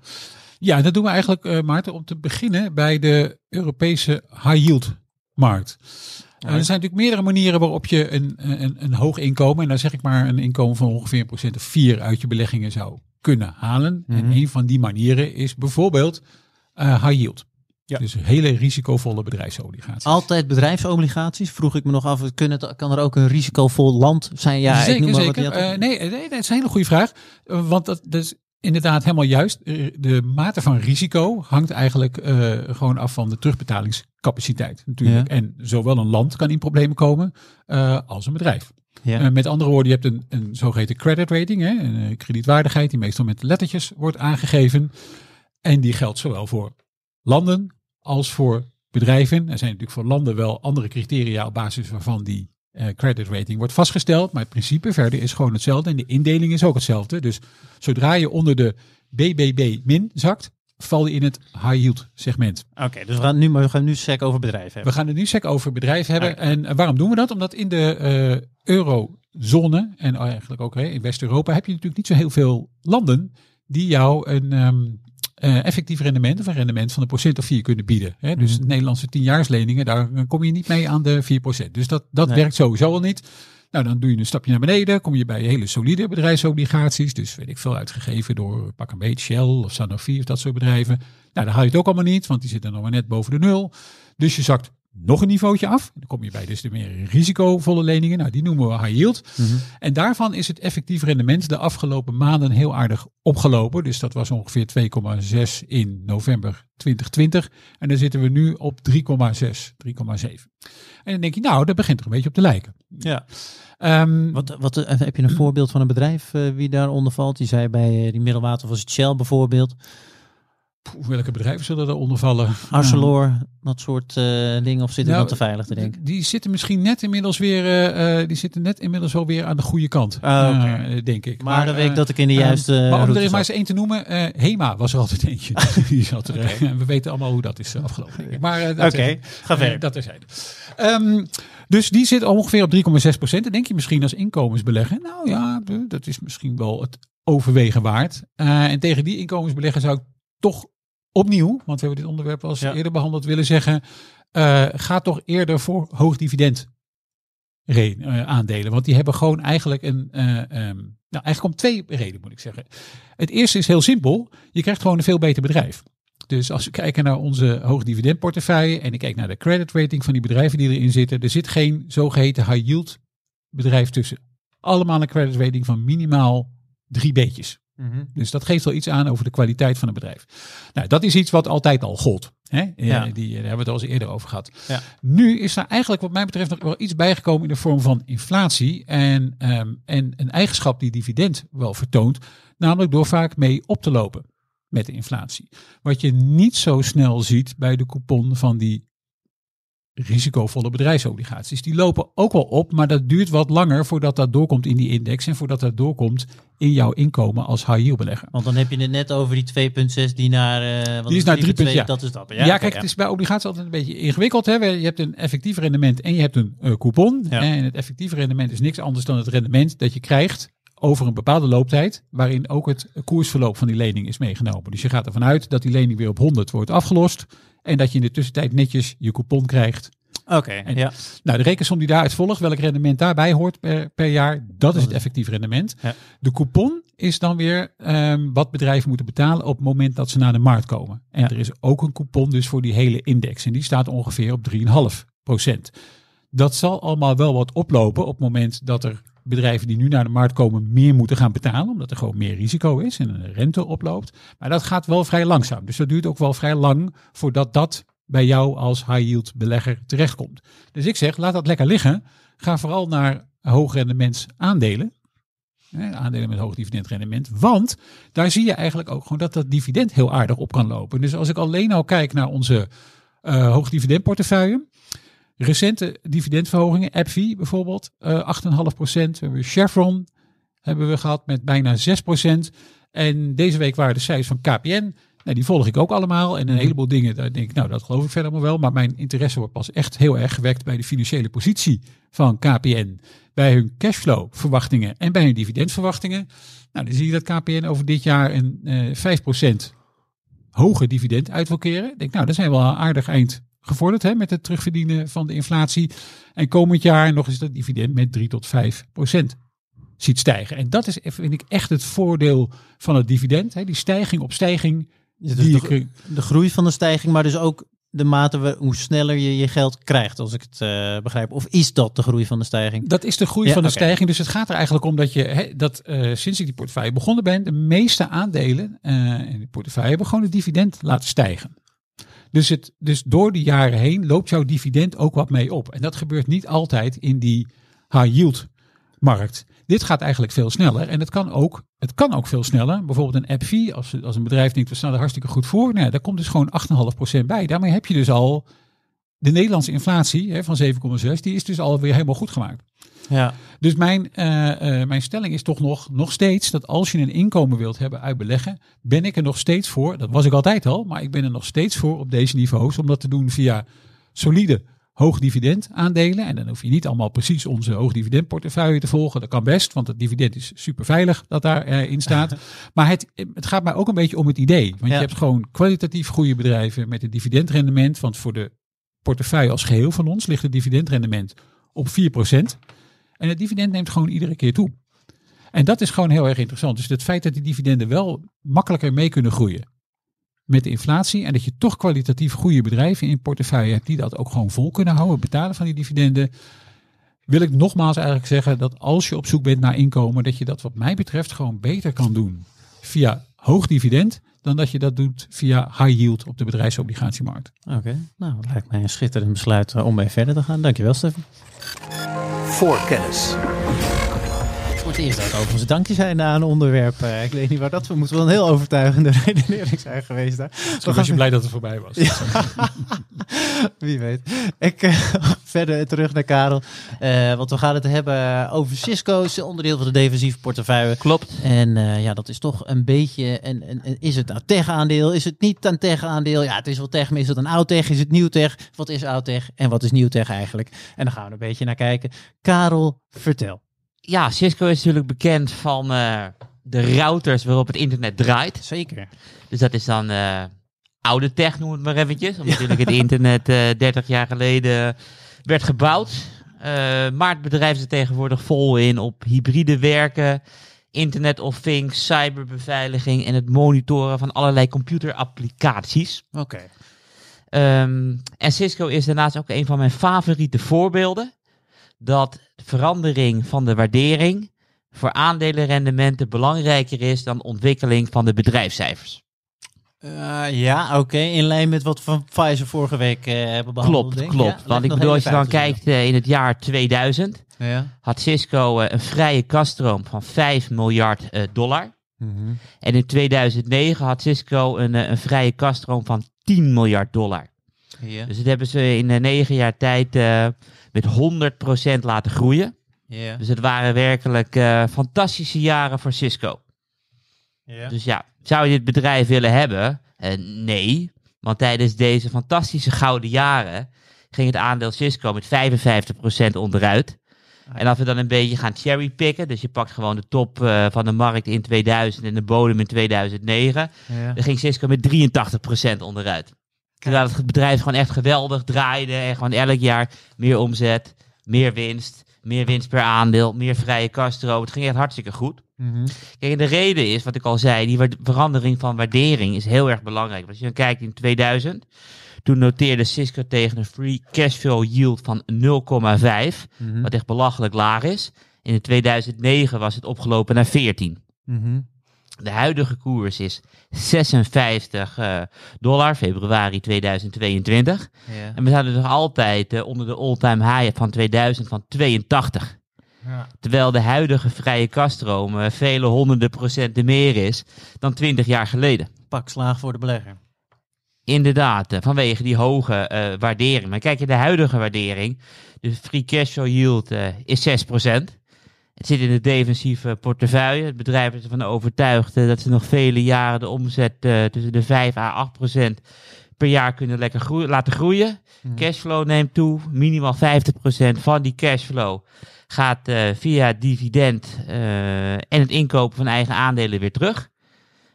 Ja, dat doen we eigenlijk, eh, Maarten, om te beginnen bij de Europese high yield markt. Er zijn natuurlijk meerdere manieren waarop je een, een, een hoog inkomen, en dan zeg ik maar een inkomen van ongeveer een procent of vier uit je beleggingen zou kunnen halen. En Mhm. een van die manieren is bijvoorbeeld eh, high yield. Ja. Dus hele risicovolle bedrijfsobligaties. Altijd bedrijfsobligaties, vroeg ik me nog af. Kunnen het, kan er ook een risicovol land zijn? Ja, ik zeker, noem maar zeker. wat Eh, nee, nee, dat is een hele goede vraag. Want dat, dat is inderdaad helemaal juist. Eh, De mate van risico hangt eigenlijk eh, gewoon af van de terugbetalingscapaciteit natuurlijk. Ja. En zowel een land kan in problemen komen eh, als een bedrijf. ja. Met andere woorden, je hebt een, een zogeheten credit rating, hè, een kredietwaardigheid die meestal met lettertjes wordt aangegeven. En die geldt zowel voor landen als voor bedrijven. Er zijn natuurlijk voor landen wel andere criteria op basis waarvan die credit rating wordt vastgesteld. Maar het principe verder is gewoon hetzelfde en de indeling is ook hetzelfde. Dus zodra je onder de BBB min zakt, val je in het high yield segment. Oké, dus we gaan nu, we gaan nu sec over bedrijven hebben. We gaan het nu sec over bedrijf hebben. Oké. En eh, waarom doen we dat? Omdat in de eh, eurozone en eigenlijk ook hè, in West-Europa heb je natuurlijk niet zo heel veel landen die jou een ehm, eh, effectief rendement of een rendement van een procent of vier kunnen bieden. Hè? Dus Mhm. Nederlandse tienjaarsleningen, daar eh, kom je niet mee aan de 4%. Dus dat, dat Nee. werkt sowieso al niet. Nou, dan doe je een stapje naar beneden, kom je bij hele solide bedrijfsobligaties. Dus weet ik veel uitgegeven door pak een beetje Shell of Sanofi of dat soort bedrijven. Nou, dan haal je het ook allemaal niet, want die zitten nog maar net boven de nul. Dus je zakt nog een niveautje af. Dan kom je bij dus de meer risicovolle leningen. Nou, die noemen we high yield. En daarvan is het effectief rendement de afgelopen maanden heel aardig opgelopen. Dus dat was ongeveer 2,6 in november 2020. En dan zitten we nu op 3,6, 3,7. En dan denk je, nou, dat begint er een beetje op te lijken. Ja. Ehm, Wat, wat, eh, heb je een voorbeeld van een bedrijf eh, wie daaronder valt? Die zei bij eh, die middelwater was het Shell bijvoorbeeld. Poeh, welke bedrijven zullen eronder vallen? Arcelor, dat soort eh, dingen. Of zit ik Nou, dan te veilig te denken? Die zitten misschien net inmiddels weer, eh, eh, die zitten net inmiddels wel weer aan de goede kant, eh, denk ik. Maar, dan weet ik eh, dat ik in de juiste maar om er maar eens één te noemen, Hema was er altijd eentje. die zat er. en we weten allemaal hoe dat is afgelopen. denk ik. Maar dat Oké, ga verder. dat terzijde. Ehm dus die zit ongeveer op 3,6 procent. Dan denk je misschien als inkomensbelegger, nou ja, dat is misschien wel het overwegen waard. En tegen die inkomensbelegger zou ik toch opnieuw, want we hebben dit onderwerp al eens Ja. eerder behandeld, willen zeggen, eh, ga toch eerder voor hoog dividend eh, aandelen. Want die hebben gewoon eigenlijk een, eh, ehm, nou eigenlijk om twee redenen moet ik zeggen. Het eerste is heel simpel, je krijgt gewoon een veel beter bedrijf. Dus als we kijken naar onze hoogdividendportefeuille en ik kijk naar de credit rating van die bedrijven die erin zitten, er zit geen zogeheten high yield bedrijf tussen. Allemaal een credit rating van minimaal drie beetjes. Mhm. Dus dat geeft wel iets aan over de kwaliteit van een bedrijf. Nou, dat is iets wat altijd al gold. Hè? Eh, Ja. Die, daar hebben we het al eens eerder over gehad. Ja. Nu is daar eigenlijk wat mij betreft nog wel iets bijgekomen in de vorm van inflatie. En, ehm, en een eigenschap die dividend wel vertoont. Namelijk door vaak mee op te lopen met de inflatie. Wat je niet zo snel ziet bij de coupon van die risicovolle bedrijfsobligaties. Die lopen ook wel op, maar dat duurt wat langer voordat dat doorkomt in die index en voordat dat doorkomt in jouw inkomen als high yield belegger. Want dan heb je het net over die 2,6 die naar... eh, wat Die is naar 3,2, 3,2, ja. Dat is dat. Ja, oké, kijk, het is bij obligaties altijd een beetje ingewikkeld. Hè? Je hebt een effectief rendement en je hebt een eh, coupon. Ja. En het effectieve rendement is niks anders dan het rendement dat je krijgt over een bepaalde looptijd, waarin ook het koersverloop van die lening is meegenomen. Dus je gaat ervan uit dat die lening weer op 100 wordt afgelost en dat je in de tussentijd netjes je coupon krijgt. Oké, ja. Nou, de rekensom die daaruit volgt, welk rendement daarbij hoort per, per jaar, dat is het effectief rendement. Ja. De coupon is dan weer ehm, wat bedrijven moeten betalen op het moment dat ze naar de markt komen. En Ja. er is ook een coupon dus voor die hele index en die staat ongeveer op 3,5 procent. Dat zal allemaal wel wat oplopen op het moment dat er bedrijven die nu naar de markt komen meer moeten gaan betalen, omdat er gewoon meer risico is en de rente oploopt. Maar dat gaat wel vrij langzaam. Dus dat duurt ook wel vrij lang voordat dat bij jou als high yield belegger terechtkomt. Dus ik zeg, laat dat lekker liggen. Ga vooral naar hoog rendements aandelen. Aandelen met hoog dividendrendement. Want daar zie je eigenlijk ook gewoon dat dat dividend heel aardig op kan lopen. Dus als ik alleen al kijk naar onze eh hoog dividendportefeuille. Recente dividendverhogingen, AbbVie bijvoorbeeld, eh 8,5%. We hebben Chevron hebben we gehad met bijna 6%. En deze week waren de cijfers van KPN. Nou, die volg ik ook allemaal. En een heleboel dingen, daar denk ik, nou, dat geloof ik verder maar wel. Maar mijn interesse wordt pas echt heel erg gewekt bij de financiële positie van KPN. Bij hun cashflow verwachtingen en bij hun dividendverwachtingen. Nou, dan zie je dat KPN over dit jaar een eh 5% hoger dividend uit wil keren. Ik denk, nou, dat zijn wel een aardig eind gevorderd hè, met het terugverdienen van de inflatie. En komend jaar nog eens dat dividend met 3 tot 5 procent ziet stijgen. En dat is, vind ik, echt het voordeel van het dividend. Hè, die stijging op stijging. Dus die de, groei van de stijging, maar dus ook de mate we, hoe sneller je je geld krijgt, als ik het eh, begrijp. Of is dat de groei van de stijging? Dat is de groei Ja, van de stijging. Dus het gaat er eigenlijk om dat je, hè, dat eh, sinds ik die portefeuille begonnen ben, de meeste aandelen eh in die portefeuille hebben gewoon het dividend laten stijgen. Dus, het, dus door de jaren heen loopt jouw dividend ook wat mee op. En dat gebeurt niet altijd in die high yield markt. Dit gaat eigenlijk veel sneller. En het kan ook, het kan ook veel sneller. Bijvoorbeeld een AppV, als, als een bedrijf denkt, we staan er hartstikke goed voor. Nou, daar komt dus gewoon 8,5% bij. Daarmee heb je dus al de Nederlandse inflatie hè, van 7,6. Die is dus alweer helemaal goed gemaakt. Ja, Dus mijn, eh, eh, mijn stelling is toch nog, nog steeds dat als je een inkomen wilt hebben uit beleggen, ben ik er nog steeds voor. Dat was ik altijd al, maar ik ben er nog steeds voor op deze niveaus om dat te doen via solide hoog dividend aandelen. En dan hoef je niet allemaal precies onze hoog dividend portefeuille te volgen. Dat kan best, want het dividend is super veilig dat daarin in staat. maar het, het gaat mij ook een beetje om het idee. Want Ja. je hebt gewoon kwalitatief goede bedrijven met een dividendrendement. Want voor de portefeuille als geheel van ons ligt het dividendrendement op 4%. En het dividend neemt gewoon iedere keer toe. En dat is gewoon heel erg interessant. Dus het feit dat die dividenden wel makkelijker mee kunnen groeien met de inflatie. En dat je toch kwalitatief goede bedrijven in portefeuille hebt die dat ook gewoon vol kunnen houden, betalen van die dividenden. Wil ik nogmaals eigenlijk zeggen dat als je op zoek bent naar inkomen, dat je dat wat mij betreft gewoon beter kan doen via hoog dividend dan dat je dat doet via high yield op de bedrijfsobligatiemarkt. Oké, nou, dat lijkt mij een schitterend besluit eh, om mee verder te gaan. Dankjewel, Stefan. Voorkennis. Voor het eerst dat overigens dankje zijn na een onderwerp. eh, ik weet niet waar dat voor moet wel een heel overtuigende redenering zijn geweest daar. Zo was je blij dat het voorbij was. Wie weet. Ik uh, verder terug naar Karel. Uh, want we gaan het hebben over Cisco's onderdeel van de defensieve portefeuille. Klopt. En uh, ja, dat is toch een beetje. En, is het nou tech-aandeel? Is het niet een tech-aandeel? Ja, het is wel tech, maar is het een oud-tech? Is het nieuw-tech? Wat is oud-tech en wat is nieuw-tech eigenlijk? En dan gaan we een beetje naar kijken. Karel, vertel. Ja, Cisco is natuurlijk bekend van de routers waarop het internet draait. Zeker. Dus dat is dan oude tech, noem het maar eventjes. Omdat natuurlijk het internet uh, 30 jaar geleden werd gebouwd. Maar het bedrijf zit tegenwoordig vol in op hybride werken, Internet of Things, cyberbeveiliging en het monitoren van allerlei computerapplicaties. Oké. Okay. Um, en Cisco is daarnaast ook een van mijn favoriete voorbeelden. Dat verandering van de waardering voor aandelenrendementen belangrijker is dan ontwikkeling van de bedrijfscijfers. Uh, ja, oké. Okay. In lijn met wat van Pfizer vorige week uh, hebben behandeld. Klopt, denk. klopt. Ja, Want ik bedoel, als je dan kijkt uh, in het jaar 2000, ja. had Cisco een vrije kaststroom van 5 miljard dollar. Mm -hmm. En in 2009 had Cisco een, een vrije kaststroom van 10 miljard dollar. Ja. Dus dat hebben ze in negen jaar tijd met 100% laten groeien. Dus het waren werkelijk fantastische jaren voor Cisco. Dus ja, zou je dit bedrijf willen hebben? Uh, nee, want tijdens deze fantastische gouden jaren ging het aandeel Cisco met 55% onderuit. En als we dan een beetje gaan cherrypicken, dus je pakt gewoon de top uh, van de markt in 2000 en de bodem in 2009, ja. dan ging Cisco met 83% onderuit. Terwijl het bedrijf gewoon echt geweldig draaide en gewoon elk jaar meer omzet, meer winst, meer winst per aandeel, meer vrije kaststroom. Het ging echt hartstikke goed. Mm -hmm. Kijk, en de reden is, wat ik al zei, die verandering van waardering is heel erg belangrijk. Want als je dan kijkt in 2000, toen noteerde Cisco tegen een free cashflow yield van 0,5, mm -hmm. wat echt belachelijk laag is. In 2009 was het opgelopen naar 14. Mm -hmm. De huidige koers is 56 uh, dollar, februari 2022. Ja. En we zaten nog altijd uh, onder de all-time high van 2000 van 82. Ja. Terwijl de huidige vrije kaststroom uh, vele honderden procenten meer is dan 20 jaar geleden. Pak slaag voor de belegger. Inderdaad, vanwege die hoge waardering. Maar kijk je de huidige waardering, de free cash flow yield is 6%. Het zit in de defensieve portefeuille. Het bedrijf is ervan overtuigd dat ze nog vele jaren de omzet tussen de 5 à 8 procent per jaar kunnen lekker laten groeien. Mhm. Cashflow neemt toe, minimaal 50% van die cashflow gaat uh, via dividend uh, en het inkopen van eigen aandelen weer terug.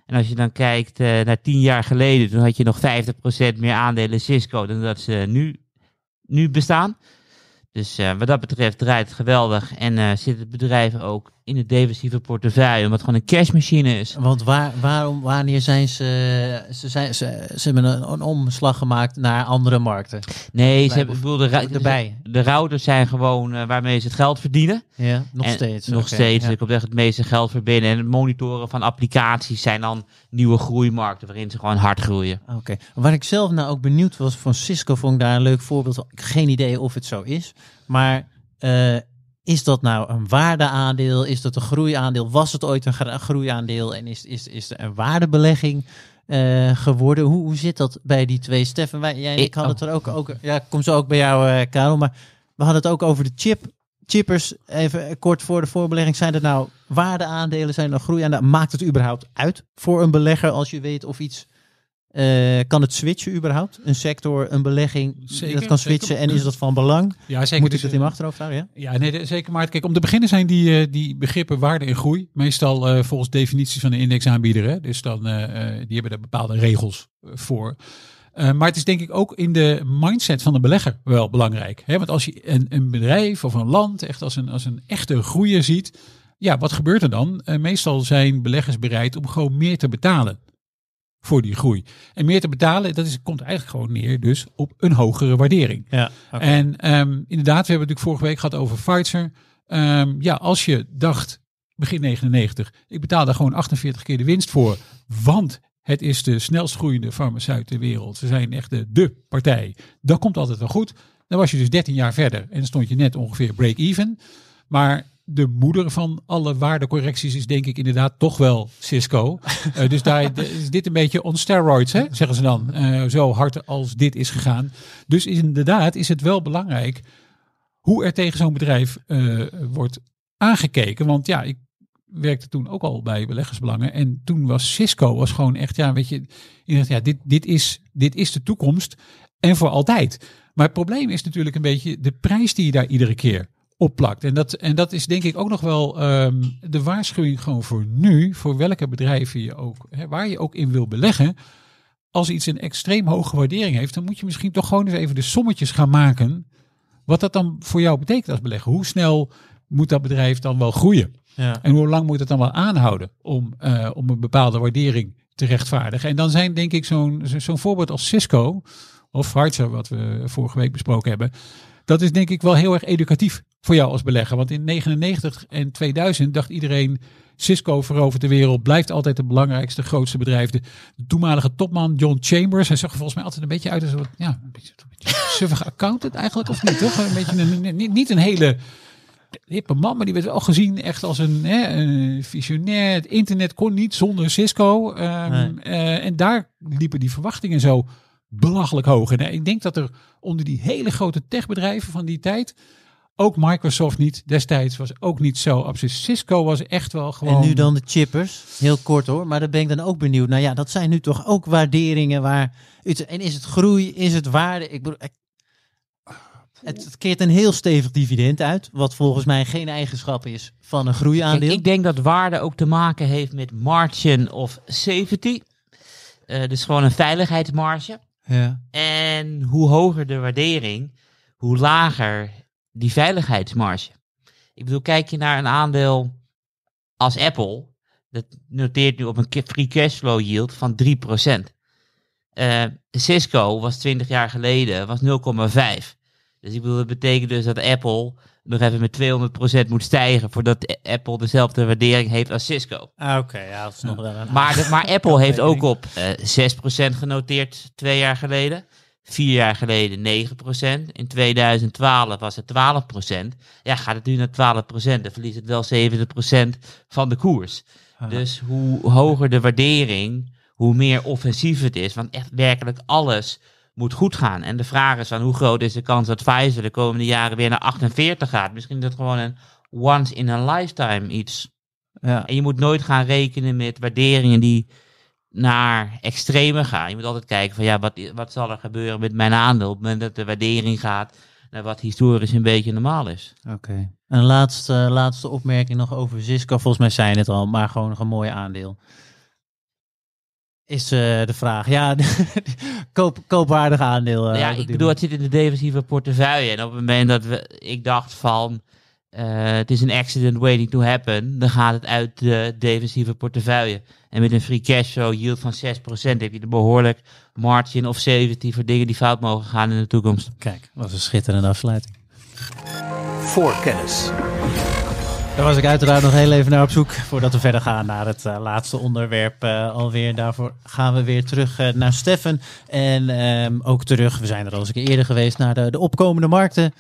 En als je dan kijkt uh, naar tien jaar geleden, toen had je nog 50% meer aandelen Cisco dan dat ze nu, nu bestaan. Dus wat dat betreft draait het geweldig en zit het bedrijf ook in de defensieve portefeuille, omdat het gewoon een cashmachine is. Want waar, waarom, wanneer zijn ze, ze, zijn, ze, ze hebben een, een omslag gemaakt naar andere markten? Nee, ze hebben, bedoel, de, erbij. de routers zijn gewoon uh, waarmee ze het geld verdienen. Ja, nog en steeds. Nog okay, steeds. Ja. Ik op echt het meeste geld verbinden. En het monitoren van applicaties zijn dan nieuwe groeimarkten waarin ze gewoon hard groeien. Oké. Okay. Waar ik zelf nou ook benieuwd was van Cisco, vond ik daar een leuk voorbeeld. Ik geen idee of het zo is. Maar uh, is dat nou een waardeaandeel? Is dat een groeiaandeel? Was het ooit een groeiaandeel? En is, is, is er een waardebelegging uh, geworden? Hoe, hoe zit dat bij die twee? Stefan, wij, jij en ik, ik hadden het er ook, ook... Ja, ik kom zo ook bij jou, uh, Karel. Maar we hadden het ook over de chip. Chippers, even kort voor de voorbelegging. Zijn er nou waardeaandelen? Zijn er nou groeiaandelen? Maakt het überhaupt uit voor een belegger als je weet of iets... Uh, kan het switchen überhaupt? Een sector, een belegging, zeker, dat kan switchen zeker. en is dat van belang? Ja, zeker. Moet dus, ik dat in mijn achterhoofd houden? Ja, ja nee, zeker. Maar kijk, om te beginnen zijn die, uh, die begrippen waarde en groei meestal uh, volgens definities van de indexaanbieder. Hè? Dus dan, uh, die hebben daar bepaalde regels voor. maar het is denk ik ook in de mindset van de belegger wel belangrijk. Hè? Want als je een, een bedrijf of een land echt als een, als een echte groeier ziet, ja, wat gebeurt er dan? meestal zijn beleggers bereid om gewoon meer te betalen voor die groei. En meer te betalen, dat is, komt eigenlijk gewoon neer dus op een hogere waardering. Ja. En ehm, inderdaad, we hebben natuurlijk vorige week gehad over Pfizer. Ehm, ja, als je dacht, begin 99, ik betaal daar gewoon 48 keer de winst voor, want het is de snelst groeiende farmaceut ter wereld. Ze zijn echt de, de partij. Dat komt altijd wel goed. Dan was je dus 13 jaar verder en stond je net ongeveer break-even. Maar de moeder van alle waardecorrecties is denk ik inderdaad toch wel Cisco. Eh, dus daar is dit een beetje on steroids, hè, zeggen ze dan. Eh, zo hard als dit is gegaan. Dus inderdaad is het wel belangrijk hoe er tegen zo'n bedrijf eh, wordt aangekeken. Want ja, ik werkte toen ook al bij beleggersbelangen. En toen was Cisco was gewoon echt, ja, weet je, ja, dit, dit, is, dit is de toekomst en voor altijd. Maar het probleem is natuurlijk een beetje de prijs die je daar iedere keer opplakt. En dat, en dat is denk ik ook nog wel ehm, de waarschuwing gewoon voor nu, voor welke bedrijven je ook, hè, waar je ook in wil beleggen. Als iets een extreem hoge waardering heeft, dan moet je misschien toch gewoon eens even de sommetjes gaan maken. Wat dat dan voor jou betekent als belegger. Hoe snel moet dat bedrijf dan wel groeien? ja. En hoe lang moet het dan wel aanhouden om, eh, om een bepaalde waardering te rechtvaardigen? En dan zijn denk ik zo'n zo- zo'n voorbeeld als Cisco of Pfizer, wat we vorige week besproken hebben. Dat is denk ik wel heel erg educatief voor jou als belegger. Want in 99 en 2000 dacht iedereen Cisco verovert de wereld, blijft altijd het belangrijkste, grootste bedrijf. De toenmalige topman John Chambers, hij zag er volgens mij altijd een beetje uit als een, ja, een beetje, een beetje suffige accountant eigenlijk, of niet? Toch? Een beetje een, niet, niet een hele hippe man, maar die werd wel gezien echt als een, hè, een visionair. Het internet kon niet zonder Cisco. Ehm, Nee. eh, en daar liepen die verwachtingen zo belachelijk hoog. En eh, ik denk dat er onder die hele grote techbedrijven van die tijd, ook Microsoft niet destijds, was ook niet zo absoluut. Cisco was echt wel gewoon... En nu dan de chippers, heel kort hoor, maar daar ben ik dan ook benieuwd. Nou ja, dat zijn nu toch ook waarderingen waar. En is het groei, is het waarde? Ik bedoel, ik- het, het keert een heel stevig dividend uit, wat volgens mij geen eigenschap is van een Kijk, groeiaandeel. ik denk dat waarde ook te maken heeft met margin of safety. Eh, dus gewoon een veiligheidsmarge. Ja. En hoe hoger de waardering, hoe lager die veiligheidsmarge. Ik bedoel, kijk je naar een aandeel als Apple, dat noteert nu op een free cashflow yield van 3%. Eh Cisco was 20 jaar geleden was 0,5. Dus ik bedoel, dat betekent dus dat Apple nog even met 200% moet stijgen voordat Apple dezelfde waardering heeft als Cisco. Ah, Oké, ja, dat is nog wel een. Maar, de, maar Apple heeft ook op eh 6% genoteerd twee jaar geleden. Vier jaar geleden 9%. In 2012 was het 12%. Ja, gaat het nu naar 12%, dan verliest het wel 70% van de koers. Ah. Dus hoe hoger de waardering, hoe meer offensief het is. Want echt werkelijk alles moet goed gaan. En de vraag is van hoe groot is de kans dat Pfizer de komende jaren weer naar 48 gaat. Misschien is dat gewoon een once in a lifetime iets. ja. En je moet nooit gaan rekenen met waarderingen die naar extreme gaan. Je moet altijd kijken van ja, wat, wat zal er gebeuren met mijn aandeel op het moment dat de waardering gaat naar wat historisch een beetje normaal is. Oké. Een laatste, laatste opmerking nog over Cisco. Volgens mij zijn het al, maar gewoon nog een mooi aandeel. Is eh, de vraag. Ja, koop, koopwaardig aandeel. eh, ja, op ik bedoel, het zit in de defensieve portefeuille. En op het moment dat we, ik dacht van eh, het is een accident waiting to happen, dan gaat het uit de defensieve portefeuille. En met een free cash flow yield van 6% heb je de behoorlijk margin of safety voor dingen die fout mogen gaan in de toekomst. Kijk, dat was een schitterende afsluiting. Voorkennis. Daar was ik uiteraard nog heel even naar op zoek voordat we verder gaan naar het eh, laatste onderwerp eh, alweer. Daarvoor gaan we weer terug eh, naar Steffen en ehm, ook terug, we zijn er al eens een keer eerder geweest, naar de, de opkomende markten.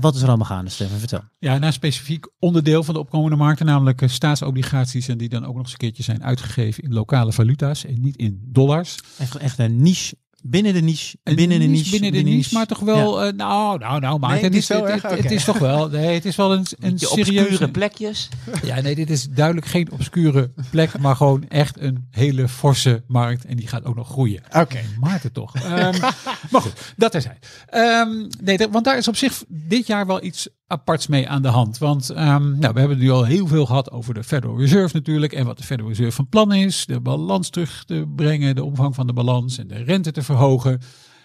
Wat is er allemaal gaande, Steffen? Vertel. Ja, naar een specifiek onderdeel van de opkomende markten, namelijk staatsobligaties. En die dan ook nog eens een keertje zijn uitgegeven in lokale valuta's en niet in dollars. Echt, echt een niche binnen de niche. Een binnen de niche. Binnen de niche, maar toch wel, eh, nou, nou, nou, maar Nee, het, is, het, erg? het- het toch wel, nee, het is wel een, een Beetje obscure serieuze... plekjes. Ja, nee, dit is duidelijk geen obscure plek, maar gewoon echt een hele forse markt. En die gaat ook nog groeien. Oké. Maarten toch. Ehm, maar goed, dat is hij. Ehm, nee, want daar is op zich dit jaar wel iets aparts mee aan de hand. Want ehm, nou, we hebben nu al heel veel gehad over de Federal Reserve natuurlijk. En wat de Federal Reserve van plan is. De balans terug te brengen, de omvang van de balans en de rente te verhogen.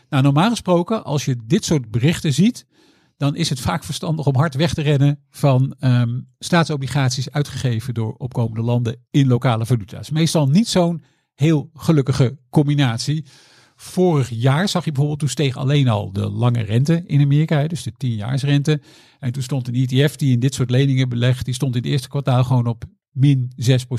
Nou, normaal gesproken, als je dit soort berichten ziet, dan is het vaak verstandig om hard weg te rennen van ehm, staatsobligaties uitgegeven door opkomende landen in lokale valuta's. Meestal niet zo'n heel gelukkige combinatie. Vorig jaar zag je bijvoorbeeld, toen steeg alleen al de lange rente in Amerika, dus de 10-jaarsrente. En toen stond een ETF die in dit soort leningen belegt, die stond in het eerste kwartaal gewoon op min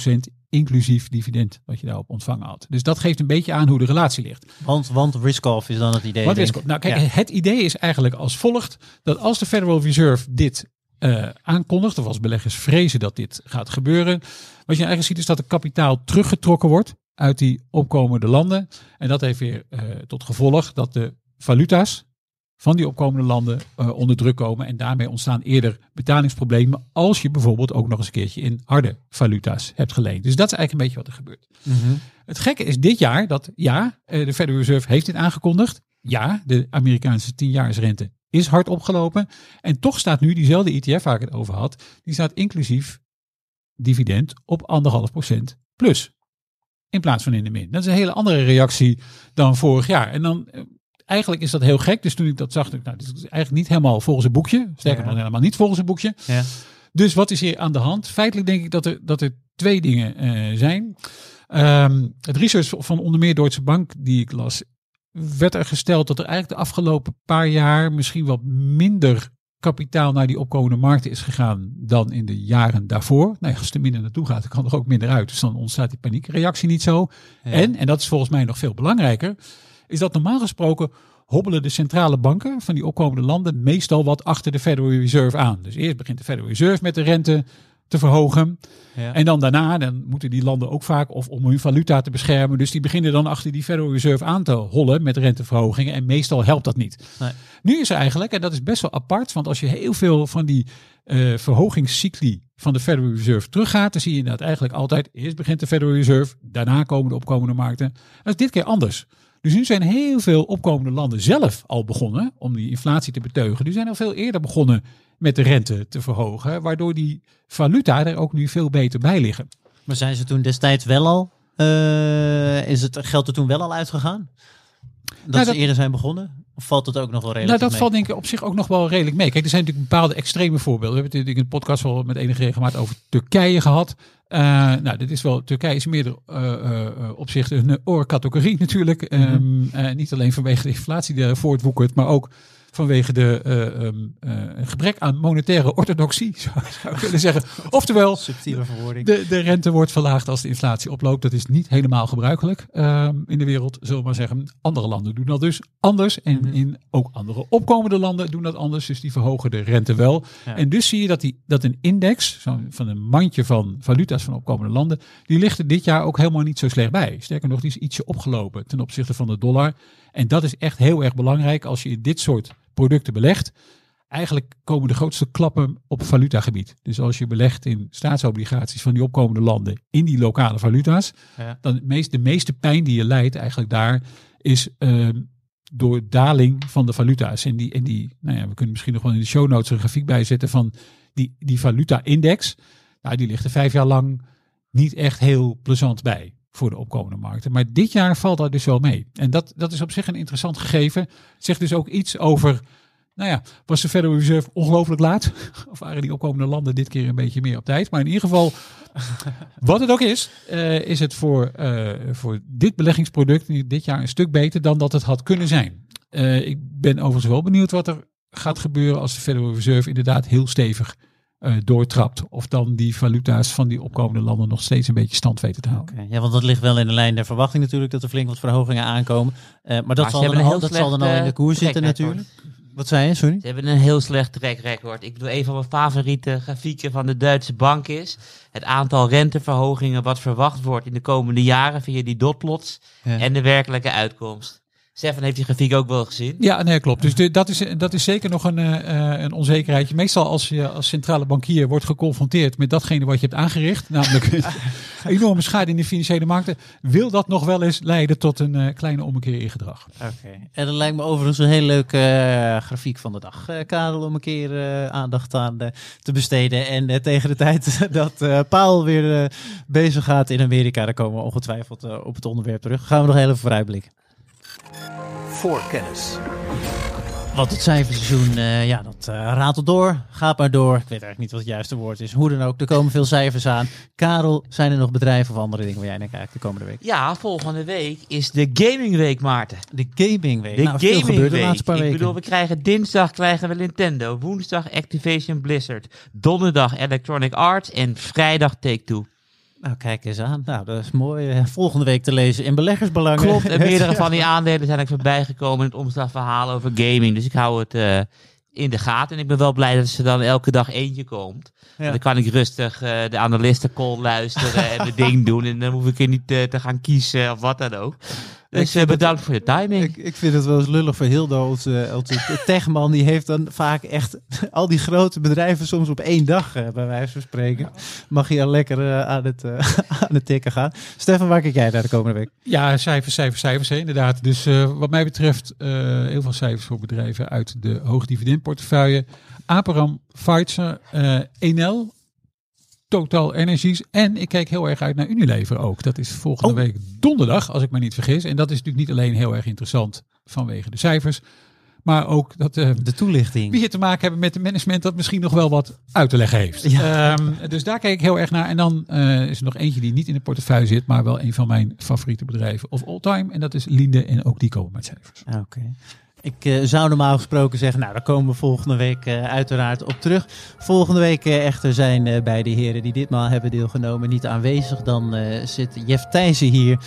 6% inclusief dividend wat je daarop ontvangen had. Dus dat geeft een beetje aan hoe de relatie ligt. Want, want risk-off is dan het idee. Is, ik. nou kijk, Ja. het idee is eigenlijk als volgt. Dat als de Federal Reserve dit eh, aankondigt, of als beleggers vrezen dat dit gaat gebeuren. Wat je eigenlijk ziet is dat er kapitaal teruggetrokken wordt uit die opkomende landen. En dat heeft weer eh, tot gevolg dat de valuta's van die opkomende landen eh, onder druk komen. En daarmee ontstaan eerder betalingsproblemen als je bijvoorbeeld ook nog eens een keertje in harde valuta's hebt geleend. Dus dat is eigenlijk een beetje wat er gebeurt. Mhm. Het gekke is dit jaar dat ja, eh, de Federal Reserve heeft dit aangekondigd. Ja, de Amerikaanse 10-jaarsrente is hard opgelopen. En toch staat nu diezelfde ETF waar ik het over had, die staat inclusief dividend op anderhalf procent plus. In plaats van in de min. Dat is een hele andere reactie dan vorig jaar. En dan, eh, eigenlijk is dat heel gek. Dus toen ik dat zag, dacht ik, nou, dit is eigenlijk niet helemaal volgens het boekje. Sterker Ja. nog, helemaal niet volgens het boekje. Ja. Dus wat is hier aan de hand? Feitelijk denk ik dat er, dat er twee dingen eh, zijn. Ehm, het research van onder meer Deutsche Bank die ik las, werd er gesteld dat er eigenlijk de afgelopen paar jaar misschien wat minder kapitaal naar die opkomende markten is gegaan dan in de jaren daarvoor. Nou ja, als er minder naartoe gaat, dan kan er ook minder uit. Dus dan ontstaat die paniekreactie niet zo. En, en dat is volgens mij nog veel belangrijker, is dat normaal gesproken hobbelen de centrale banken van die opkomende landen meestal wat achter de Federal Reserve aan. Dus eerst begint de Federal Reserve met de rente te verhogen. Ja. En dan daarna, dan moeten die landen ook vaak, of om hun valuta te beschermen, dus die beginnen dan achter die Federal Reserve aan te hollen met renteverhogingen. En meestal helpt dat niet. Nee. Nu is er eigenlijk, en dat is best wel apart, want als je heel veel van die eh verhogingscycli van de Federal Reserve teruggaat, dan zie je inderdaad eigenlijk altijd, eerst begint de Federal Reserve, daarna komen de opkomende markten. Dat is dit keer anders. Dus nu zijn heel veel opkomende landen zelf al begonnen om die inflatie te beteugen. Die zijn al veel eerder begonnen met de rente te verhogen, waardoor die valuta er ook nu veel beter bij liggen. Maar zijn ze toen destijds wel al, eh, is het geld er toen wel al uitgegaan? Dat Nou, ze dat- eerder zijn begonnen? Of valt het ook nog wel redelijk Nou, dat mee? valt denk ik op zich ook nog wel redelijk mee. Kijk, er zijn natuurlijk bepaalde extreme voorbeelden. We hebben het in de podcast wel met enige regelmaat over Turkije gehad. Eh, nou, dit is wel, Turkije is in meerdere eh, eh, eh, opzichten een oorcategorie natuurlijk. Ehm, eh, niet alleen vanwege de inflatie die er voortwoekert, maar ook vanwege de eh, ehm, eh, gebrek aan monetaire orthodoxie, zou, ik willen zeggen. Oftewel, Subtiele verwoording. de, de rente wordt verlaagd als de inflatie oploopt. Dat is niet helemaal gebruikelijk ehm, in de wereld, zullen we maar zeggen. Andere landen doen dat dus anders. En Mhm. in ook andere opkomende landen doen dat anders. Dus die verhogen de rente wel. Ja. En dus zie je dat, die, dat een index zo van een mandje van valuta's van opkomende landen, die ligt er dit jaar ook helemaal niet zo slecht bij. Sterker nog, die is ietsje opgelopen ten opzichte van de dollar. En dat is echt heel erg belangrijk als je in dit soort producten belegt eigenlijk komen de grootste klappen op valutagebied. Dus als je belegt in staatsobligaties van die opkomende landen in die lokale valuta's, Ja. dan het meest, de meeste pijn die je leidt eigenlijk daar is ehm, door daling van de valuta's. En die, en die nou ja, we kunnen misschien nog wel in de show notes een grafiek bijzetten van die, die valuta-index. Nou, die ligt er vijf jaar lang niet echt heel plezant bij voor de opkomende markten. Maar dit jaar valt dat dus wel mee. En dat, dat is op zich een interessant gegeven. Zegt dus ook iets over nou ja, was de Federal Reserve ongelooflijk laat? Of waren die opkomende landen dit keer een beetje meer op tijd? Maar in ieder geval, wat het ook is, eh, is het voor, eh, voor dit beleggingsproduct dit jaar een stuk beter dan dat het had kunnen zijn. Eh, ik ben overigens wel benieuwd wat er gaat gebeuren als de Federal Reserve inderdaad heel stevig eh, doortrapt. Of dan die valuta's van die opkomende landen nog steeds een beetje stand weten te houden. Oké, Ja, want dat ligt wel in de lijn der verwachting natuurlijk, dat er flink wat verhogingen aankomen. Eh, maar dat, zal, dan al, dat zal dan al in de eh, koers zitten natuurlijk. Wat zei je, sorry? Ze hebben een heel slecht track record. Ik bedoel, een van mijn favoriete grafieken van de Duitse bank is het aantal renteverhogingen wat verwacht wordt in de komende jaren via die dotplots Ja. en de werkelijke uitkomst. Stefan heeft die grafiek ook wel gezien. Ja, nee, klopt. Dus de, dat, is, dat is zeker nog een, eh, een onzekerheidje. Meestal als je als centrale bankier wordt geconfronteerd met datgene wat je hebt aangericht, namelijk enorme schade in de financiële markten, wil dat nog wel eens leiden tot een eh, kleine ommekeer in gedrag. Oké. En dat lijkt me overigens een hele leuke eh, grafiek van de dag, Karel, om een keer aandacht aan te besteden. En tegen de tijd dat Paul weer bezig gaat in Amerika, daar komen we ongetwijfeld op het onderwerp terug. Gaan we nog heel even vooruitblikken. Voorkennis. Want het cijferseizoen, eh, ja, dat eh, ratelt door. Gaat maar door. Ik weet eigenlijk niet wat het juiste woord is. Hoe dan ook, er komen veel cijfers aan. Karel, zijn er nog bedrijven of andere dingen waar jij naar kijkt de komende week? Ja, volgende week is de Gaming Week, Maarten. De Gaming Week. De nou, veel Gaming gebeurt de Week. laatste paar Ik weken. bedoel, we krijgen dinsdag krijgen we Nintendo, woensdag Activision Blizzard, donderdag Electronic Arts en vrijdag Take-Two. Nou, kijk eens aan. Nou, dat is mooi. eh, volgende week te lezen in Beleggersbelangen. Klopt, en meerdere van die aandelen zijn ik voorbij gekomen in het omslagverhaal over gaming. Dus ik hou het eh, in de gaten. En ik ben wel blij dat ze dan elke dag eentje komt. Ja. Dan kan ik rustig eh, de analistencall luisteren en het ding doen. En dan hoef ik er niet te gaan kiezen of wat dan ook. Dus eh, bedankt voor je timing. Ik, ik vind het wel eens lullig voor Hildo, onze, onze techman. Die heeft dan vaak echt al die grote bedrijven soms op één dag, eh, bij wijze van spreken. Mag je al lekker eh, aan, het, eh, aan het tikken gaan. Stefan, waar kijk jij naar de komende week? Ja, cijfers, cijfers, cijfers, hè, inderdaad. Dus eh, wat mij betreft eh, heel veel cijfers voor bedrijven uit de hoogdividendportefeuille. Aperam, Pfizer, eh Enel, Total Energies en ik kijk heel erg uit naar Unilever ook. Dat is volgende Oh. week donderdag, als ik me niet vergis. En dat is natuurlijk niet alleen heel erg interessant vanwege de cijfers, maar ook dat eh, De toelichting. wie hier te maken hebben met een management dat misschien nog wel wat uit te leggen heeft. Ehm, dus daar kijk ik heel erg naar. En dan eh, is er nog eentje die niet in de portefeuille zit, maar wel een van mijn favoriete bedrijven of all time. En dat is Linde en ook die komen met cijfers. Ah, Oké. Ik eh, zou normaal gesproken zeggen, nou daar komen we volgende week eh, uiteraard op terug. Volgende week eh, echter zijn beide heren die ditmaal hebben deelgenomen niet aanwezig. Dan zit Jeff Thijssen hier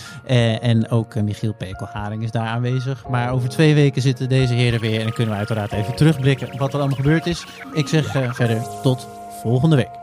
en ook Michiel Pekelharing is daar aanwezig. Maar over twee weken zitten deze heren weer en dan kunnen we uiteraard even terugblikken wat er allemaal gebeurd is. Ik zeg verder tot volgende week.